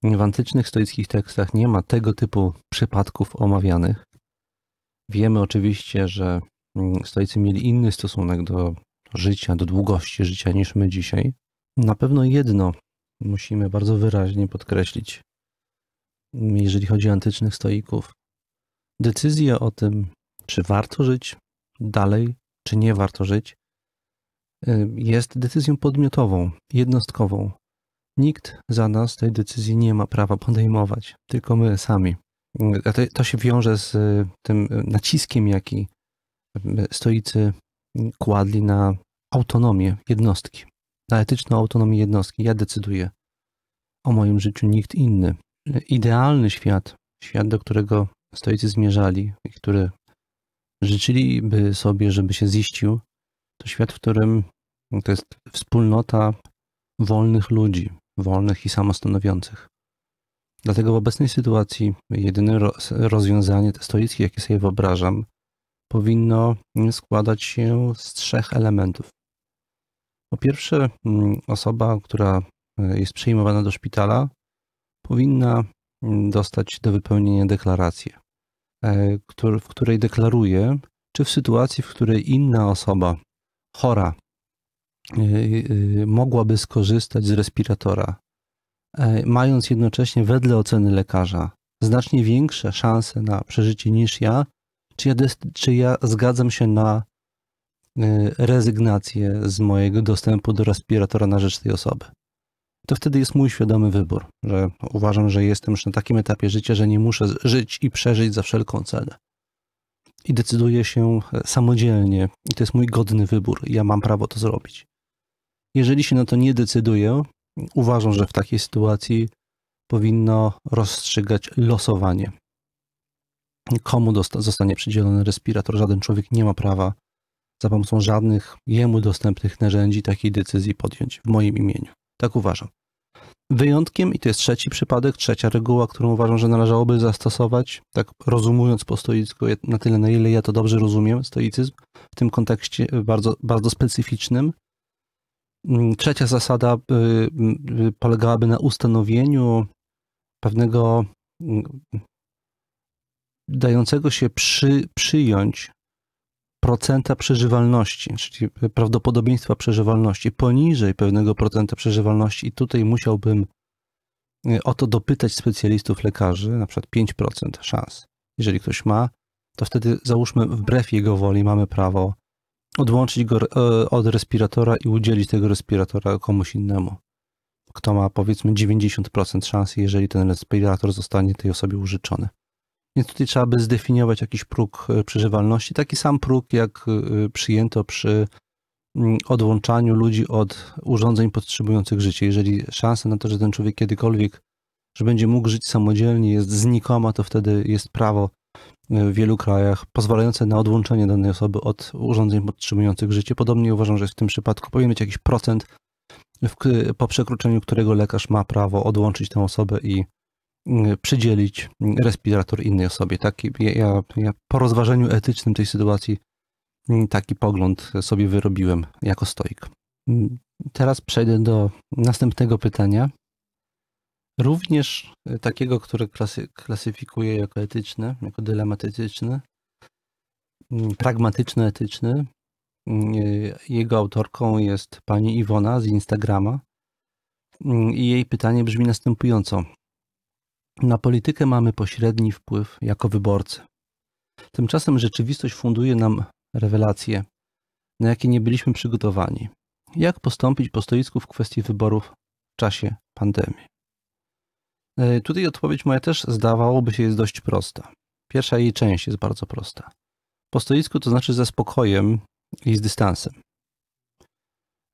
W antycznych stoickich tekstach nie ma tego typu przypadków omawianych. Wiemy oczywiście, że mm, stoicy mieli inny stosunek do życia, do długości życia niż my dzisiaj. Na pewno jedno musimy bardzo wyraźnie podkreślić jeżeli chodzi o antycznych stoików. Decyzja o tym, czy warto żyć dalej, czy nie warto żyć, y, jest decyzją podmiotową, jednostkową. Nikt za nas tej decyzji nie ma prawa podejmować, tylko my sami. to, to się wiąże z tym naciskiem, jaki stoicy kładli na autonomię jednostki, na etyczną autonomię jednostki. Ja decyduję o moim życiu, nikt inny. Idealny świat, świat, do którego stoicy zmierzali i który życzyliby sobie, żeby się ziścił, to świat, w którym to jest wspólnota wolnych ludzi, wolnych i samostanowiących. Dlatego w obecnej sytuacji jedyne rozwiązanie stoickie, jakie sobie wyobrażam, powinno składać się z trzech elementów. Po pierwsze, mm, osoba, która e, jest przyjmowana do szpitala, powinna mm, dostać do wypełnienia deklarację, e, w której deklaruje, czy w sytuacji, w której inna osoba chora e, mogłaby skorzystać z respiratora, mając jednocześnie wedle oceny lekarza znacznie większe szanse na przeżycie niż ja, czy ja, czy ja zgadzam się na rezygnację z mojego dostępu do respiratora na rzecz tej osoby. To wtedy jest mój świadomy wybór, że uważam, że jestem już na takim etapie życia, że nie muszę żyć i przeżyć za wszelką cenę. I decyduję się e, samodzielnie, i to jest mój godny wybór. Ja mam prawo to zrobić. Jeżeli się na to nie decyduję, uważam, że w takiej sytuacji powinno rozstrzygać losowanie komu zostanie przydzielony respirator. Żaden człowiek nie ma prawa za pomocą żadnych jemu dostępnych narzędzi takiej decyzji podjąć w moim imieniu. Tak uważam. Wyjątkiem, i to jest trzeci przypadek, trzecia reguła, którą uważam, że należałoby zastosować, tak rozumując po stoicku, na tyle, na ile ja to dobrze rozumiem, stoicyzm, w tym kontekście bardzo, bardzo specyficznym. Mm, trzecia zasada y, y, polegałaby na ustanowieniu pewnego mm, dającego się przy, przyjąć procenta przeżywalności, czyli prawdopodobieństwa przeżywalności poniżej pewnego procenta przeżywalności i tutaj musiałbym y, o to dopytać specjalistów lekarzy, na przykład 5% szans. Jeżeli ktoś ma, to wtedy załóżmy wbrew jego woli mamy prawo odłączyć go e, od respiratora i udzielić tego respiratora komuś innemu. Kto ma powiedzmy 90% szans, jeżeli ten respirator zostanie tej osobie użyczony. Więc tutaj trzeba by zdefiniować jakiś próg e, przeżywalności, taki sam próg, jak e, przyjęto przy mm, odłączaniu ludzi od urządzeń podtrzymujących życie. Jeżeli szansa na to, że ten człowiek kiedykolwiek, że będzie mógł żyć samodzielnie, jest znikoma, to wtedy jest prawo e, w wielu krajach pozwalające na odłączenie danej osoby od urządzeń podtrzymujących życie. Podobnie uważam, że w tym przypadku powinien być jakiś procent, po przekroczeniu którego lekarz ma prawo odłączyć tę osobę i przydzielić respirator innej osobie. Taki, ja, ja po rozważeniu etycznym tej sytuacji y, taki pogląd sobie wyrobiłem jako stoik. Y, teraz przejdę do następnego pytania. Również takiego, które klasy, klasyfikuję jako etyczne, jako dylemat etyczny, pragmatyczno-etyczny. Jego autorką jest pani Iwona z Instagrama. I jej pytanie brzmi następująco. Na politykę mamy pośredni wpływ jako wyborcy. Tymczasem rzeczywistość funduje nam rewelacje, na jakie nie byliśmy przygotowani. Jak postąpić po stoisku w kwestii wyborów w czasie pandemii? E, tutaj odpowiedź moja też zdawałoby się jest dość prosta. Pierwsza jej część jest bardzo prosta. Po stoisku to znaczy ze spokojem i z dystansem.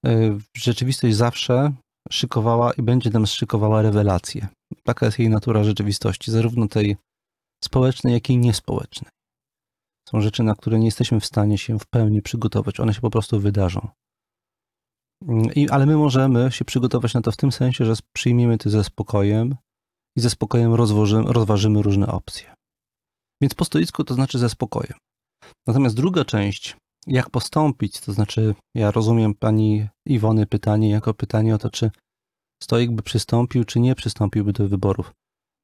E, rzeczywistość zawsze szykowała i będzie nam szykowała rewelacje. Taka jest jej natura rzeczywistości, zarówno tej społecznej, jak i niespołecznej. Są rzeczy, na które nie jesteśmy w stanie się w pełni przygotować. One się po prostu wydarzą. I, ale my możemy się przygotować na to w tym sensie, że przyjmiemy to ze spokojem i ze spokojem rozważymy, rozważymy różne opcje. Więc po stoicku to znaczy ze spokojem. Natomiast druga część, jak postąpić, to znaczy ja rozumiem pani Iwony pytanie jako pytanie o to, czy stoik by przystąpił, czy nie przystąpiłby do wyborów.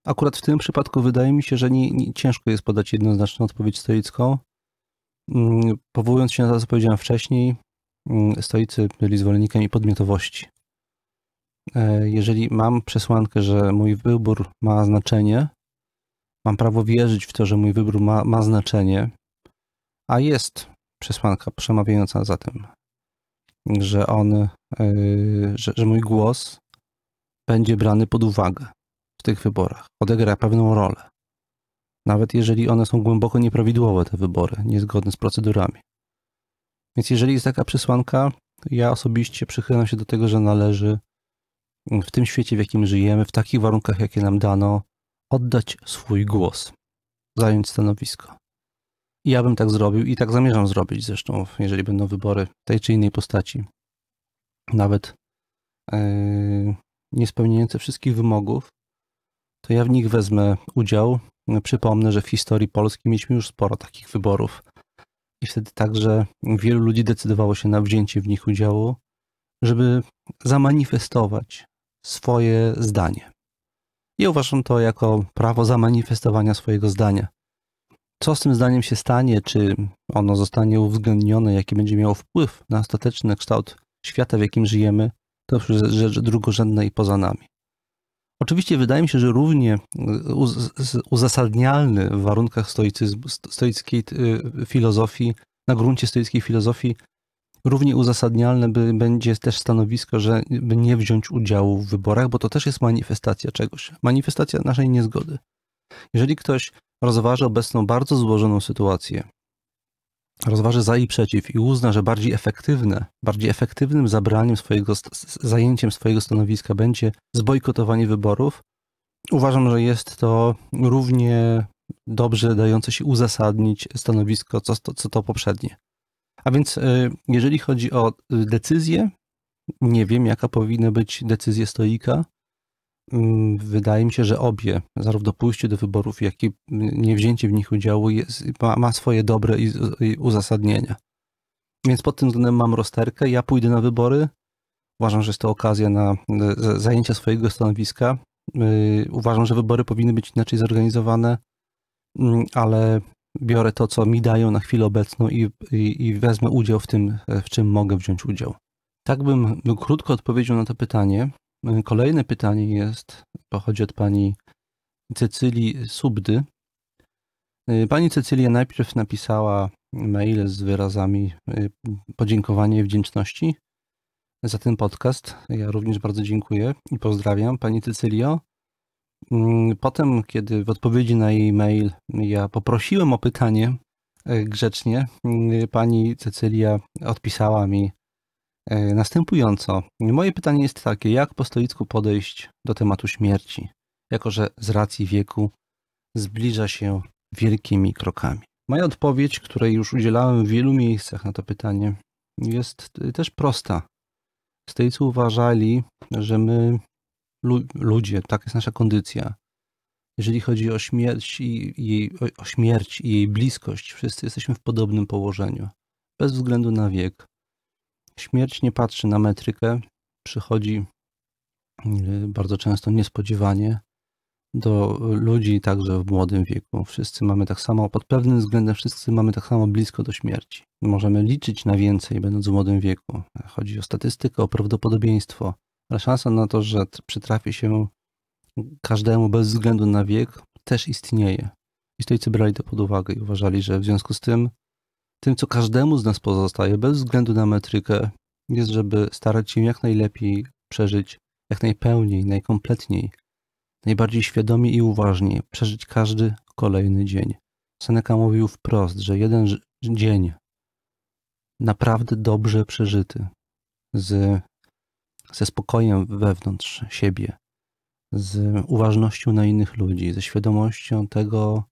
Akurat w tym przypadku wydaje mi się, że nie, nie, ciężko jest podać jednoznaczną odpowiedź stoicką. Mm, powołując się na to, co powiedziałem wcześniej, mm, stoicy byli zwolennikami podmiotowości. E, jeżeli mam przesłankę, że mój wybór ma znaczenie, mam prawo wierzyć w to, że mój wybór ma, ma znaczenie, a jest przesłanka przemawiająca za tym, że on, e, że, że mój głos będzie brany pod uwagę w tych wyborach, odegra pewną rolę. nawet jeżeli one są głęboko nieprawidłowe, te wybory, niezgodne z procedurami. Więc jeżeli jest taka przesłanka, ja osobiście przychylam się do tego, że należy w tym świecie, w jakim żyjemy, w takich warunkach, jakie nam dano, oddać swój głos, zająć stanowisko. I ja bym tak zrobił i tak zamierzam zrobić zresztą, jeżeli będą wybory tej czy innej postaci. Nawet yy, nie spełniające wszystkich wymogów, to ja w nich wezmę udział. Przypomnę, że w historii Polski mieliśmy już sporo takich wyborów. I wtedy także wielu ludzi decydowało się na wzięcie w nich udziału, żeby zamanifestować swoje zdanie. I uważam to jako prawo zamanifestowania swojego zdania. Co z tym zdaniem się stanie, czy ono zostanie uwzględnione, jaki będzie miało wpływ na ostateczny kształt świata, w jakim żyjemy, to już rzecz drugorzędna i poza nami. Oczywiście wydaje mi się, że równie uzasadnialny w warunkach stoickiej y, filozofii, na gruncie stoickiej filozofii, równie uzasadnialne by, będzie też stanowisko, że by nie wziąć udziału w wyborach, bo to też jest manifestacja czegoś, manifestacja naszej niezgody. Jeżeli ktoś rozważy obecną bardzo złożoną sytuację, rozważy za i przeciw i uzna, że bardziej efektywne, bardziej efektywnym zabraniem swojego, zajęciem swojego stanowiska będzie zbojkotowanie wyborów, uważam, że jest to równie dobrze dające się uzasadnić stanowisko, co co to poprzednie. A więc y, jeżeli chodzi o decyzję, nie wiem, jaka powinna być decyzja stoika. Mm, wydaje mi się, że obie, zarówno pójście do wyborów, jak i niewzięcie w nich udziału, jest, ma, ma, swoje dobre i, i uzasadnienia. Więc pod tym względem mam rozterkę. Ja pójdę na wybory. Uważam, że jest to okazja na zajęcie swojego stanowiska. Y, uważam, że wybory powinny być inaczej zorganizowane, mm, ale biorę to, co mi dają na chwilę obecną i, i, i wezmę udział w tym, w czym mogę wziąć udział. Tak bym krótko odpowiedział na to pytanie. Kolejne pytanie jest, pochodzi od pani Cecylii Subdy. Pani Cecylia najpierw napisała mail z wyrazami y, podziękowania i wdzięczności za ten podcast. Ja również bardzo dziękuję i pozdrawiam Pani Cecylio. Mm, potem, kiedy w odpowiedzi na jej mail ja poprosiłem o pytanie y, grzecznie, y, pani Cecylia odpisała mi następująco, moje pytanie jest takie, jak po stoicku podejść do tematu śmierci, jako że z racji wieku zbliża się wielkimi krokami? Moja odpowiedź, której już udzielałem w wielu miejscach na to pytanie, jest też prosta. Stoicy uważali, że my, ludzie, tak jest nasza kondycja, jeżeli chodzi o śmierć i, i o śmierć i jej bliskość, wszyscy jesteśmy w podobnym położeniu, bez względu na wiek. Śmierć nie patrzy na metrykę, przychodzi y, bardzo często niespodziewanie do ludzi także w młodym wieku. Wszyscy mamy tak samo, pod pewnym względem wszyscy mamy tak samo blisko do śmierci. Możemy liczyć na więcej, będąc w młodym wieku. Chodzi o statystykę, o prawdopodobieństwo, ale szansa na to, że przytrafi się każdemu bez względu na wiek, też istnieje. I stoicy brali to pod uwagę i uważali, że w związku z tym tym, co każdemu z nas pozostaje, bez względu na metrykę, jest, żeby starać się jak najlepiej przeżyć, jak najpełniej, najkompletniej, najbardziej świadomie i uważnie przeżyć każdy kolejny dzień. Seneca mówił wprost, że jeden dzień naprawdę dobrze przeżyty, z, ze spokojem wewnątrz siebie, z uważnością na innych ludzi, ze świadomością tego,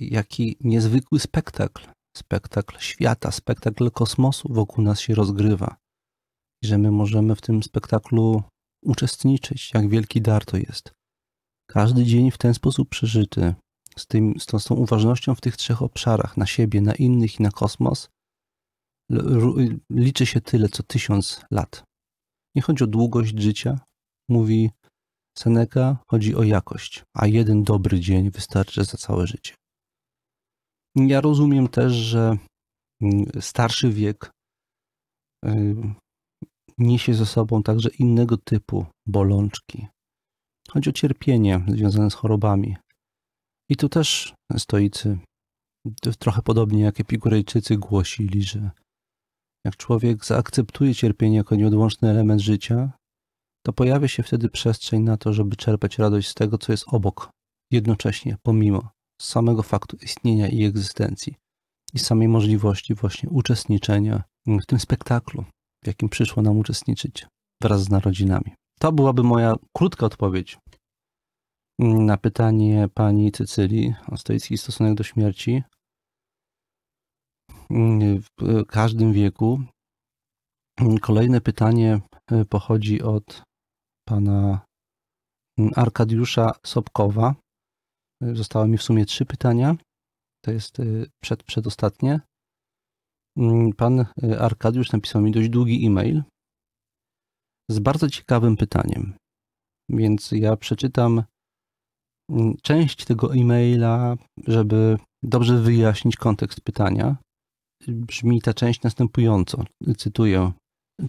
jaki niezwykły spektakl spektakl świata, spektakl kosmosu wokół nas się rozgrywa. I że my możemy w tym spektaklu uczestniczyć, jak wielki dar to jest. Każdy dzień w ten sposób przeżyty, z, tym, z, tą, z tą uważnością w tych trzech obszarach, na siebie, na innych i na kosmos, liczy się tyle co tysiąc lat. Nie chodzi o długość życia, mówi Seneca, chodzi o jakość, a jeden dobry dzień wystarczy za całe życie. Ja rozumiem też, że mm, starszy wiek y, niesie ze sobą także innego typu bolączki. Chodzi o cierpienie związane z chorobami. I tu też stoicy, trochę podobnie jak Epikurejczycy, głosili, że jak człowiek zaakceptuje cierpienie jako nieodłączny element życia, to pojawia się wtedy przestrzeń na to, żeby czerpać radość z tego, co jest obok jednocześnie, pomimo samego faktu istnienia i egzystencji i samej możliwości właśnie uczestniczenia w tym spektaklu, w jakim przyszło nam uczestniczyć wraz z narodzinami. To byłaby moja krótka odpowiedź na pytanie pani Cycylii o stoicki stosunek do śmierci. W każdym wieku. Kolejne pytanie pochodzi od pana Arkadiusza Sobkowa. Zostały mi w sumie trzy pytania. To jest przed, przedostatnie. Pan Arkadiusz napisał mi dość długi e-mail z bardzo ciekawym pytaniem. Więc ja przeczytam mm, część tego e-maila, żeby dobrze wyjaśnić kontekst pytania. Brzmi ta część następująco. Cytuję.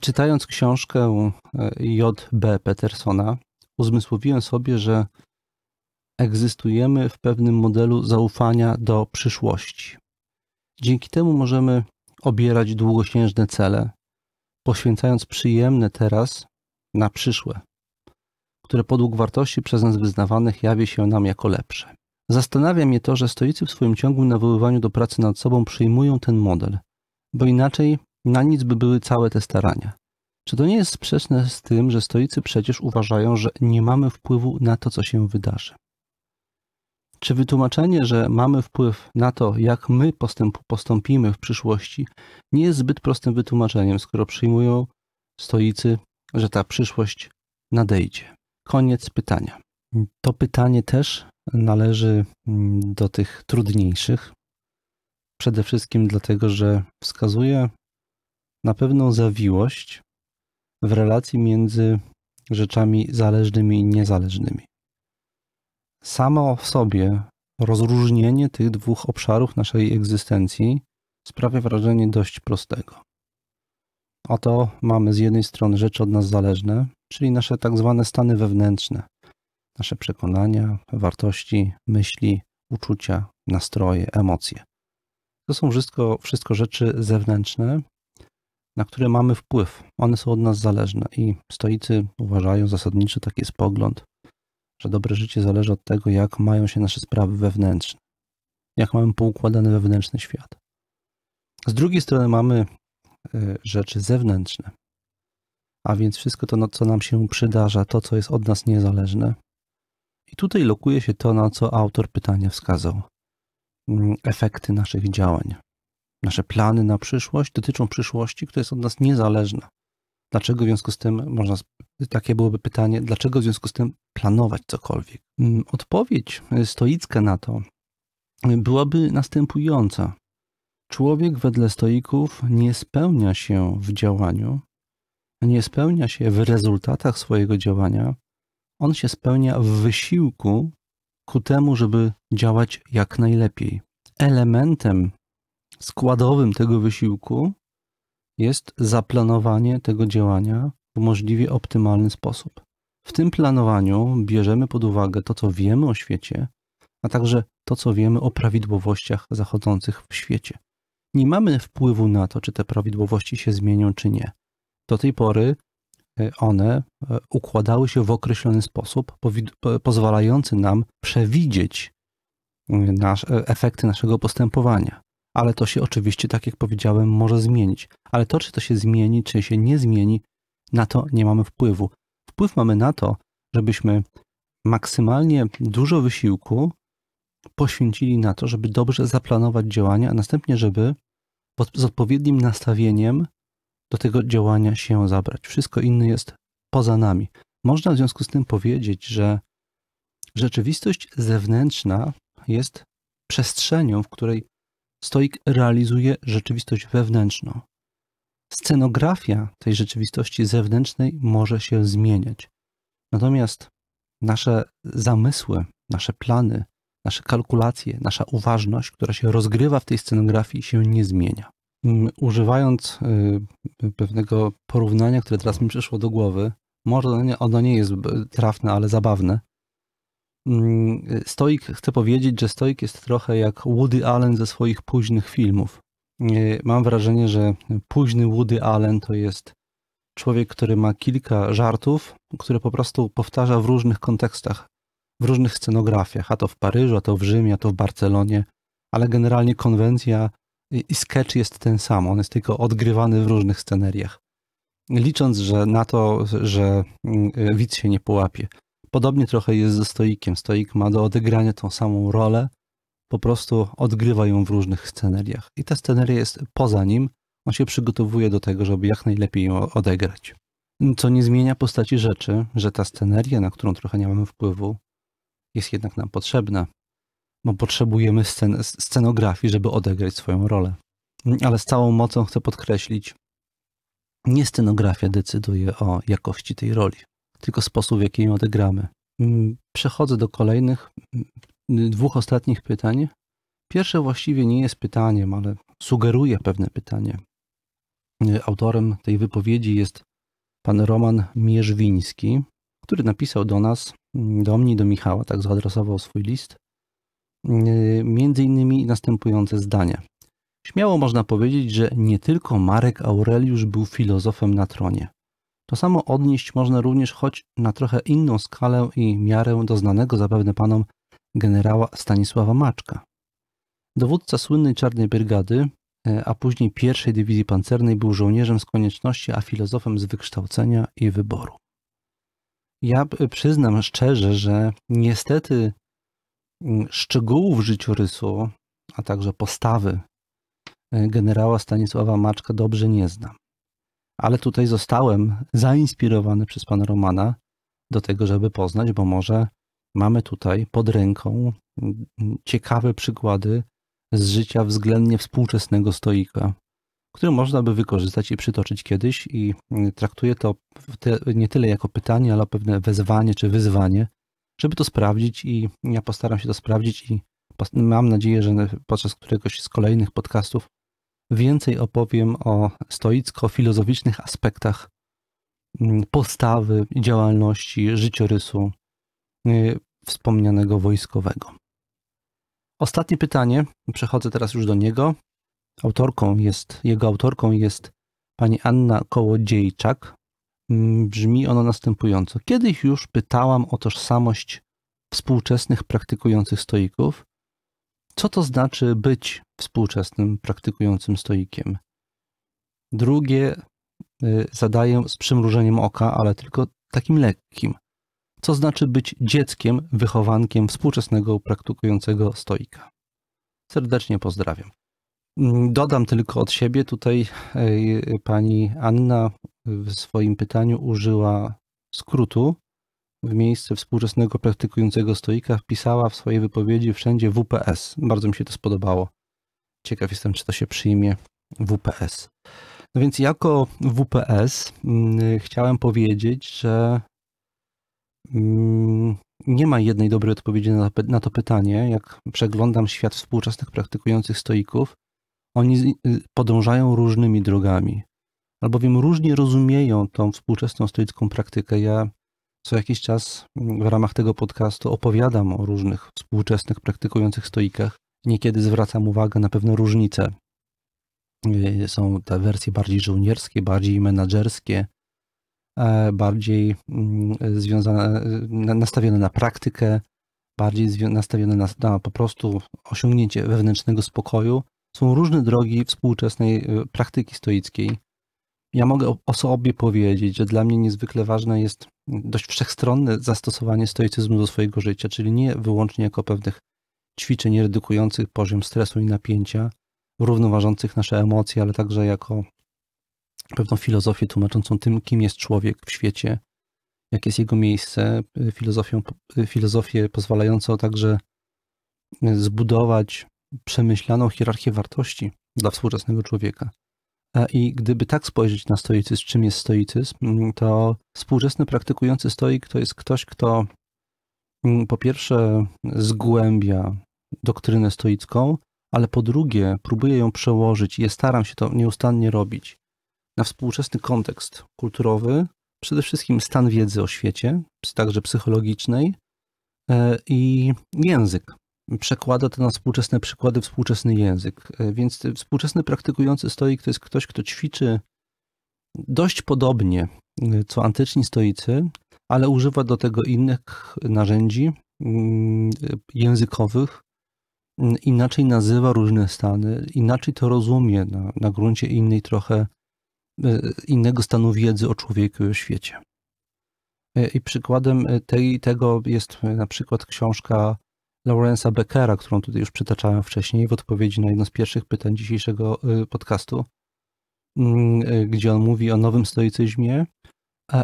Czytając książkę e, J.B. Petersona, uzmysłowiłem sobie, że egzystujemy w pewnym modelu zaufania do przyszłości. Dzięki temu możemy obierać długosiężne cele, poświęcając przyjemne teraz na przyszłe, które podług wartości przez nas wyznawanych jawi się nam jako lepsze. Zastanawia mnie to, że stoicy w swoim ciągłym nawoływaniu do pracy nad sobą przyjmują ten model, bo inaczej na nic by były całe te starania. Czy to nie jest sprzeczne z tym, że stoicy przecież uważają, że nie mamy wpływu na to, co się wydarzy? Czy wytłumaczenie, że mamy wpływ na to, jak my postęp, postąpimy w przyszłości, nie jest zbyt prostym wytłumaczeniem, skoro przyjmują stoicy, że ta przyszłość nadejdzie? Koniec pytania. To pytanie też należy mm, do tych trudniejszych. Przede wszystkim dlatego, że wskazuje na pewną zawiłość w relacji między rzeczami zależnymi i niezależnymi. Samo w sobie rozróżnienie tych dwóch obszarów naszej egzystencji sprawia wrażenie dość prostego. Oto mamy z jednej strony rzeczy od nas zależne, czyli nasze tak zwane stany wewnętrzne, nasze przekonania, wartości, myśli, uczucia, nastroje, emocje. To są wszystko, wszystko rzeczy zewnętrzne, na które mamy wpływ. One są od nas zależne i stoicy uważają zasadniczo taki jest pogląd, że dobre życie zależy od tego, jak mają się nasze sprawy wewnętrzne, jak mamy poukładany wewnętrzny świat. Z drugiej strony mamy e, rzeczy zewnętrzne, a więc wszystko to, co nam się przydarza, to, co jest od nas niezależne. I tutaj lokuje się to, na co autor pytania wskazał. Mm, efekty naszych działań. Nasze plany na przyszłość dotyczą przyszłości, która jest od nas niezależna. Dlaczego w związku z tym, można, takie byłoby pytanie, dlaczego w związku z tym planować cokolwiek? Mm, odpowiedź stoicka na to byłaby następująca. Człowiek wedle stoików nie spełnia się w działaniu, nie spełnia się w rezultatach swojego działania, on się spełnia w wysiłku ku temu, żeby działać jak najlepiej. Elementem składowym tego wysiłku jest zaplanowanie tego działania w możliwie optymalny sposób. W tym planowaniu bierzemy pod uwagę to, co wiemy o świecie, a także to, co wiemy o prawidłowościach zachodzących w świecie. Nie mamy wpływu na to, czy te prawidłowości się zmienią, czy nie. Do tej pory e, one e, układały się w określony sposób, pozwalający nam przewidzieć e, nasz, efekty naszego postępowania ale to się oczywiście, tak jak powiedziałem, może zmienić. Ale to, czy to się zmieni, czy się nie zmieni, na to nie mamy wpływu. Wpływ mamy na to, żebyśmy maksymalnie dużo wysiłku poświęcili na to, żeby dobrze zaplanować działania, a następnie, żeby z odpowiednim nastawieniem do tego działania się zabrać. Wszystko inne jest poza nami. Można w związku z tym powiedzieć, że rzeczywistość zewnętrzna jest przestrzenią, w której Stoik realizuje rzeczywistość wewnętrzną. Scenografia tej rzeczywistości zewnętrznej może się zmieniać. Natomiast nasze zamysły, nasze plany, nasze kalkulacje, nasza uważność, która się rozgrywa w tej scenografii, się nie zmienia. Mm, używając y, pewnego porównania, które teraz mi przyszło do głowy, może ono nie jest trafne, ale zabawne. Mm, stoik chce powiedzieć, że Stoik jest trochę jak Woody Allen ze swoich późnych filmów. Mam wrażenie, że późny Woody Allen to jest człowiek, który ma kilka żartów, które po prostu powtarza w różnych kontekstach w różnych scenografiach, a to w Paryżu, a to w Rzymie, a to w Barcelonie, ale generalnie konwencja i sketch jest ten sam, on jest tylko odgrywany w różnych sceneriach. Licząc, że na to, że mm, widz się nie połapie. Podobnie trochę jest ze stoikiem. Stoik ma do odegrania tą samą rolę, po prostu odgrywa ją w różnych sceneriach. I ta sceneria jest poza nim, on się przygotowuje do tego, żeby jak najlepiej ją odegrać. Co nie zmienia postaci rzeczy, że ta sceneria, na którą trochę nie mamy wpływu, jest jednak nam potrzebna, bo potrzebujemy scen scenografii, żeby odegrać swoją rolę. Ale z całą mocą chcę podkreślić, nie scenografia decyduje o jakości tej roli, tylko sposób, w jaki ją odegramy. Mm, przechodzę do kolejnych mm, dwóch ostatnich pytań. Pierwsze właściwie nie jest pytaniem, ale sugeruje pewne pytanie. Autorem tej wypowiedzi jest pan Roman Mierzwiński, który napisał do nas, do mnie do Michała, tak zaadresował swój list, między innymi następujące zdania. Śmiało można powiedzieć, że nie tylko Marek Aureliusz był filozofem na tronie. To samo odnieść można również choć na trochę inną skalę i miarę do znanego zapewne panom generała Stanisława Maczka. Dowódca słynnej Czarnej Brygady, e, a później pierwszej dywizji pancernej był żołnierzem z konieczności, a filozofem z wykształcenia i wyboru. Ja przyznam szczerze, że niestety mm, szczegółów życiorysu, a także postawy e, generała Stanisława Maczka dobrze nie znam. Ale tutaj zostałem zainspirowany przez pana Romana do tego, żeby poznać, bo może mamy tutaj pod ręką ciekawe przykłady z życia względnie współczesnego stoika, który można by wykorzystać i przytoczyć kiedyś i traktuję to nie tyle jako pytanie, ale pewne wezwanie czy wyzwanie, żeby to sprawdzić i ja postaram się to sprawdzić i mam nadzieję, że podczas któregoś z kolejnych podcastów więcej opowiem o stoicko-filozoficznych aspektach mm, postawy, działalności, życiorysu y, wspomnianego wojskowego. Ostatnie pytanie, przechodzę teraz już do niego. Autorką jest, jego autorką jest pani Anna Kołodziejczak. Mm, brzmi ono następująco. Kiedyś już pytałam o tożsamość współczesnych praktykujących stoików. Co to znaczy być współczesnym praktykującym stoikiem? Drugie y, zadaję z przymrużeniem oka, ale tylko takim lekkim. Co znaczy być dzieckiem, wychowankiem współczesnego praktykującego stoika? Serdecznie pozdrawiam. Mm, dodam tylko od siebie, tutaj pani Anna w swoim pytaniu użyła skrótu. W miejsce współczesnego praktykującego stoika wpisała w swojej wypowiedzi wszędzie WPS. Bardzo mi się to spodobało. Ciekaw jestem, czy to się przyjmie WPS. No więc jako WPS mm, chciałem powiedzieć, że mm, nie ma jednej dobrej odpowiedzi na to pytanie. Jak przeglądam świat współczesnych praktykujących stoików, oni y, podążają różnymi drogami, albowiem różnie rozumieją tą współczesną stoicką praktykę. Ja co jakiś czas w ramach tego podcastu opowiadam o różnych współczesnych praktykujących stoikach. Niekiedy zwracam uwagę na pewne różnice. Y, są te wersje bardziej żołnierskie, bardziej menadżerskie, e, bardziej mm, związane, nastawione na praktykę, bardziej nastawione na, na po prostu osiągnięcie wewnętrznego spokoju, są różne drogi współczesnej y, praktyki stoickiej. Ja mogę o sobie powiedzieć, że dla mnie niezwykle ważne jest dość wszechstronne zastosowanie stoicyzmu do swojego życia, czyli nie wyłącznie jako pewnych ćwiczeń redukujących poziom stresu i napięcia, równoważących nasze emocje, ale także jako pewną filozofię tłumaczącą tym, kim jest człowiek w świecie, jakie jest jego miejsce, filozofią, filozofię pozwalającą także zbudować przemyślaną hierarchię wartości dla współczesnego człowieka. I gdyby tak spojrzeć na stoicyzm, czym jest stoicyzm, mm, to współczesny praktykujący stoik to jest ktoś, kto mm, po pierwsze zgłębia doktrynę stoicką, ale po drugie próbuje ją przełożyć i staram się to nieustannie robić na współczesny kontekst kulturowy, przede wszystkim stan wiedzy o świecie, także psychologicznej e, i język przekłada to na współczesne przykłady, współczesny język. E, więc współczesny praktykujący stoik to jest ktoś, kto ćwiczy dość podobnie e, co antyczni stoicy, ale używa do tego innych narzędzi, mm, językowych inaczej nazywa różne stany, inaczej to rozumie na, na gruncie innej trochę e, innego stanu wiedzy o człowieku i o świecie. E, I przykładem tej, tego jest na przykład książka Lawrence'a Beckera, którą tutaj już przytaczałem wcześniej w odpowiedzi na jedno z pierwszych pytań dzisiejszego podcastu, mm, gdzie on mówi o nowym stoicyzmie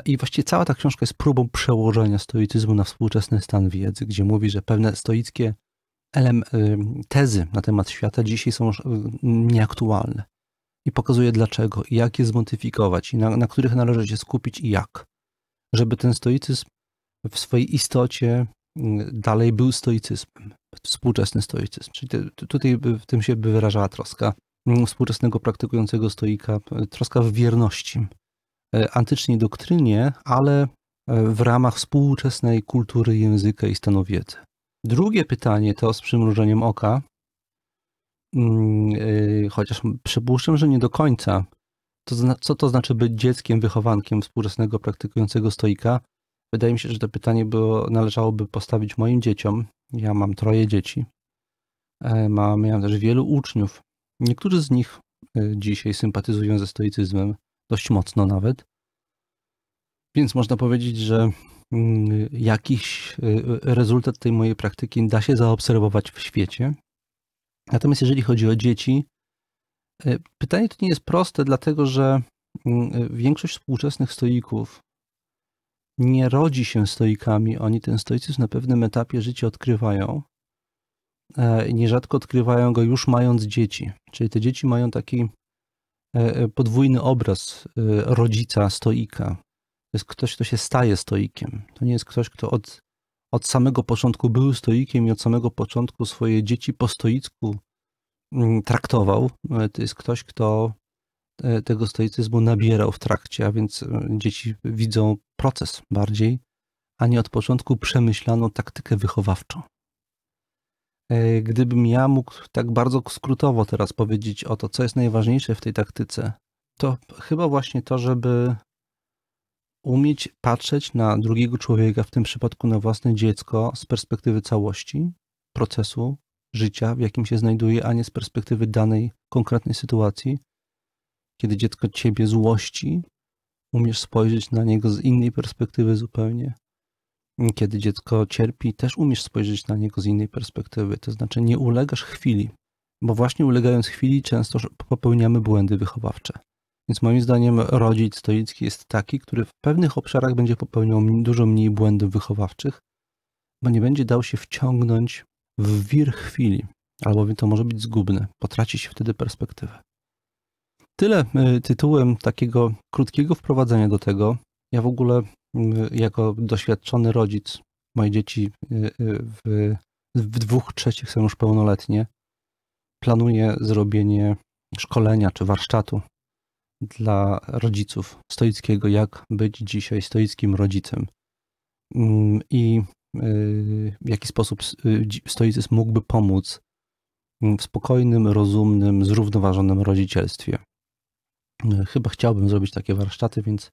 i właściwie cała ta książka jest próbą przełożenia stoicyzmu na współczesny stan wiedzy, gdzie mówi, że pewne stoickie tezy na temat świata dzisiaj są nieaktualne. I pokazuje dlaczego, jak je zmodyfikować, i na, na których należy się skupić, i jak. Żeby ten stoicyzm w swojej istocie dalej był stoicyzmem, współczesny stoicyzm. Czyli te, tutaj w tym się by wyrażała troska współczesnego praktykującego stoika, troska w wierności antycznej doktrynie, ale w ramach współczesnej kultury języka i stanu wiedzy. Drugie pytanie to z przymrużeniem oka, mm, e, chociaż przypuszczam, że nie do końca. To co to znaczy być dzieckiem, wychowankiem współczesnego praktykującego stoika? Wydaje mi się, że to pytanie było, należałoby postawić moim dzieciom. Ja mam troje dzieci. Mam, miałem też wielu uczniów. Niektórzy z nich dzisiaj sympatyzują ze stoicyzmem, dość mocno nawet. Więc można powiedzieć, że jakiś y, rezultat tej mojej praktyki da się zaobserwować w świecie. Natomiast jeżeli chodzi o dzieci, y, pytanie to nie jest proste, dlatego że większość współczesnych stoików nie rodzi się stoikami. Oni ten stoicyzm na pewnym etapie życia odkrywają. E, nierzadko odkrywają go już mając dzieci. Czyli te dzieci mają taki E, e, podwójny obraz rodzica stoika. To jest ktoś, kto się staje stoikiem. To nie jest ktoś, kto od, od samego początku był stoikiem i od samego początku swoje dzieci po stoicku mm, traktował. To jest ktoś, kto tego stoicyzmu nabierał w trakcie, a więc dzieci widzą proces bardziej, a nie od początku przemyślaną taktykę wychowawczą. E, gdybym ja mógł tak bardzo skrótowo teraz powiedzieć o to, co jest najważniejsze w tej taktyce, to chyba właśnie to, żeby umieć patrzeć na drugiego człowieka, w tym przypadku na własne dziecko, z perspektywy całości procesu życia, w jakim się znajduje, a nie z perspektywy danej konkretnej sytuacji. Kiedy dziecko ciebie złości, umiesz spojrzeć na niego z innej perspektywy zupełnie kiedy dziecko cierpi, też umiesz spojrzeć na niego z innej perspektywy. To znaczy, nie ulegasz chwili, bo właśnie ulegając chwili, często popełniamy błędy wychowawcze. Więc moim zdaniem rodzic stoicki jest taki, który w pewnych obszarach będzie popełniał dużo mniej błędów wychowawczych, bo nie będzie dał się wciągnąć w wir chwili, albowiem to może być zgubne, potraci się wtedy perspektywę. Tyle y, tytułem takiego krótkiego wprowadzenia do tego. Ja w ogóle jako doświadczony rodzic, moje dzieci y, y, w, w dwóch trzecich są już pełnoletnie, planuję zrobienie szkolenia czy warsztatu dla rodziców stoickiego, jak być dzisiaj stoickim rodzicem mm, i y, w jaki sposób stoicyzm mógłby pomóc w spokojnym, rozumnym, zrównoważonym rodzicielstwie. Chyba chciałbym zrobić takie warsztaty, więc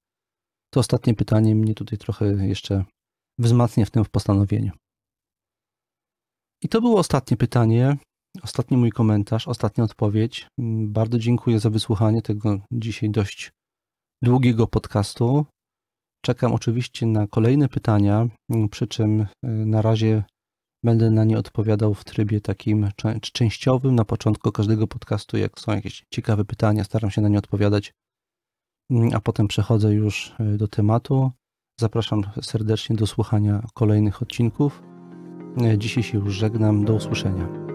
to ostatnie pytanie mnie tutaj trochę jeszcze wzmacnia w tym postanowieniu. I to było ostatnie pytanie, ostatni mój komentarz, ostatnia odpowiedź. Bardzo dziękuję za wysłuchanie tego dzisiaj dość długiego podcastu. Czekam oczywiście na kolejne pytania, przy czym e, na razie będę na nie odpowiadał w trybie takim częściowym. Na początku każdego podcastu, jak są jakieś ciekawe pytania, staram się na nie odpowiadać Mm, a potem przechodzę już e, do tematu. Zapraszam serdecznie do słuchania kolejnych odcinków. E, dzisiaj się już żegnam. Do usłyszenia.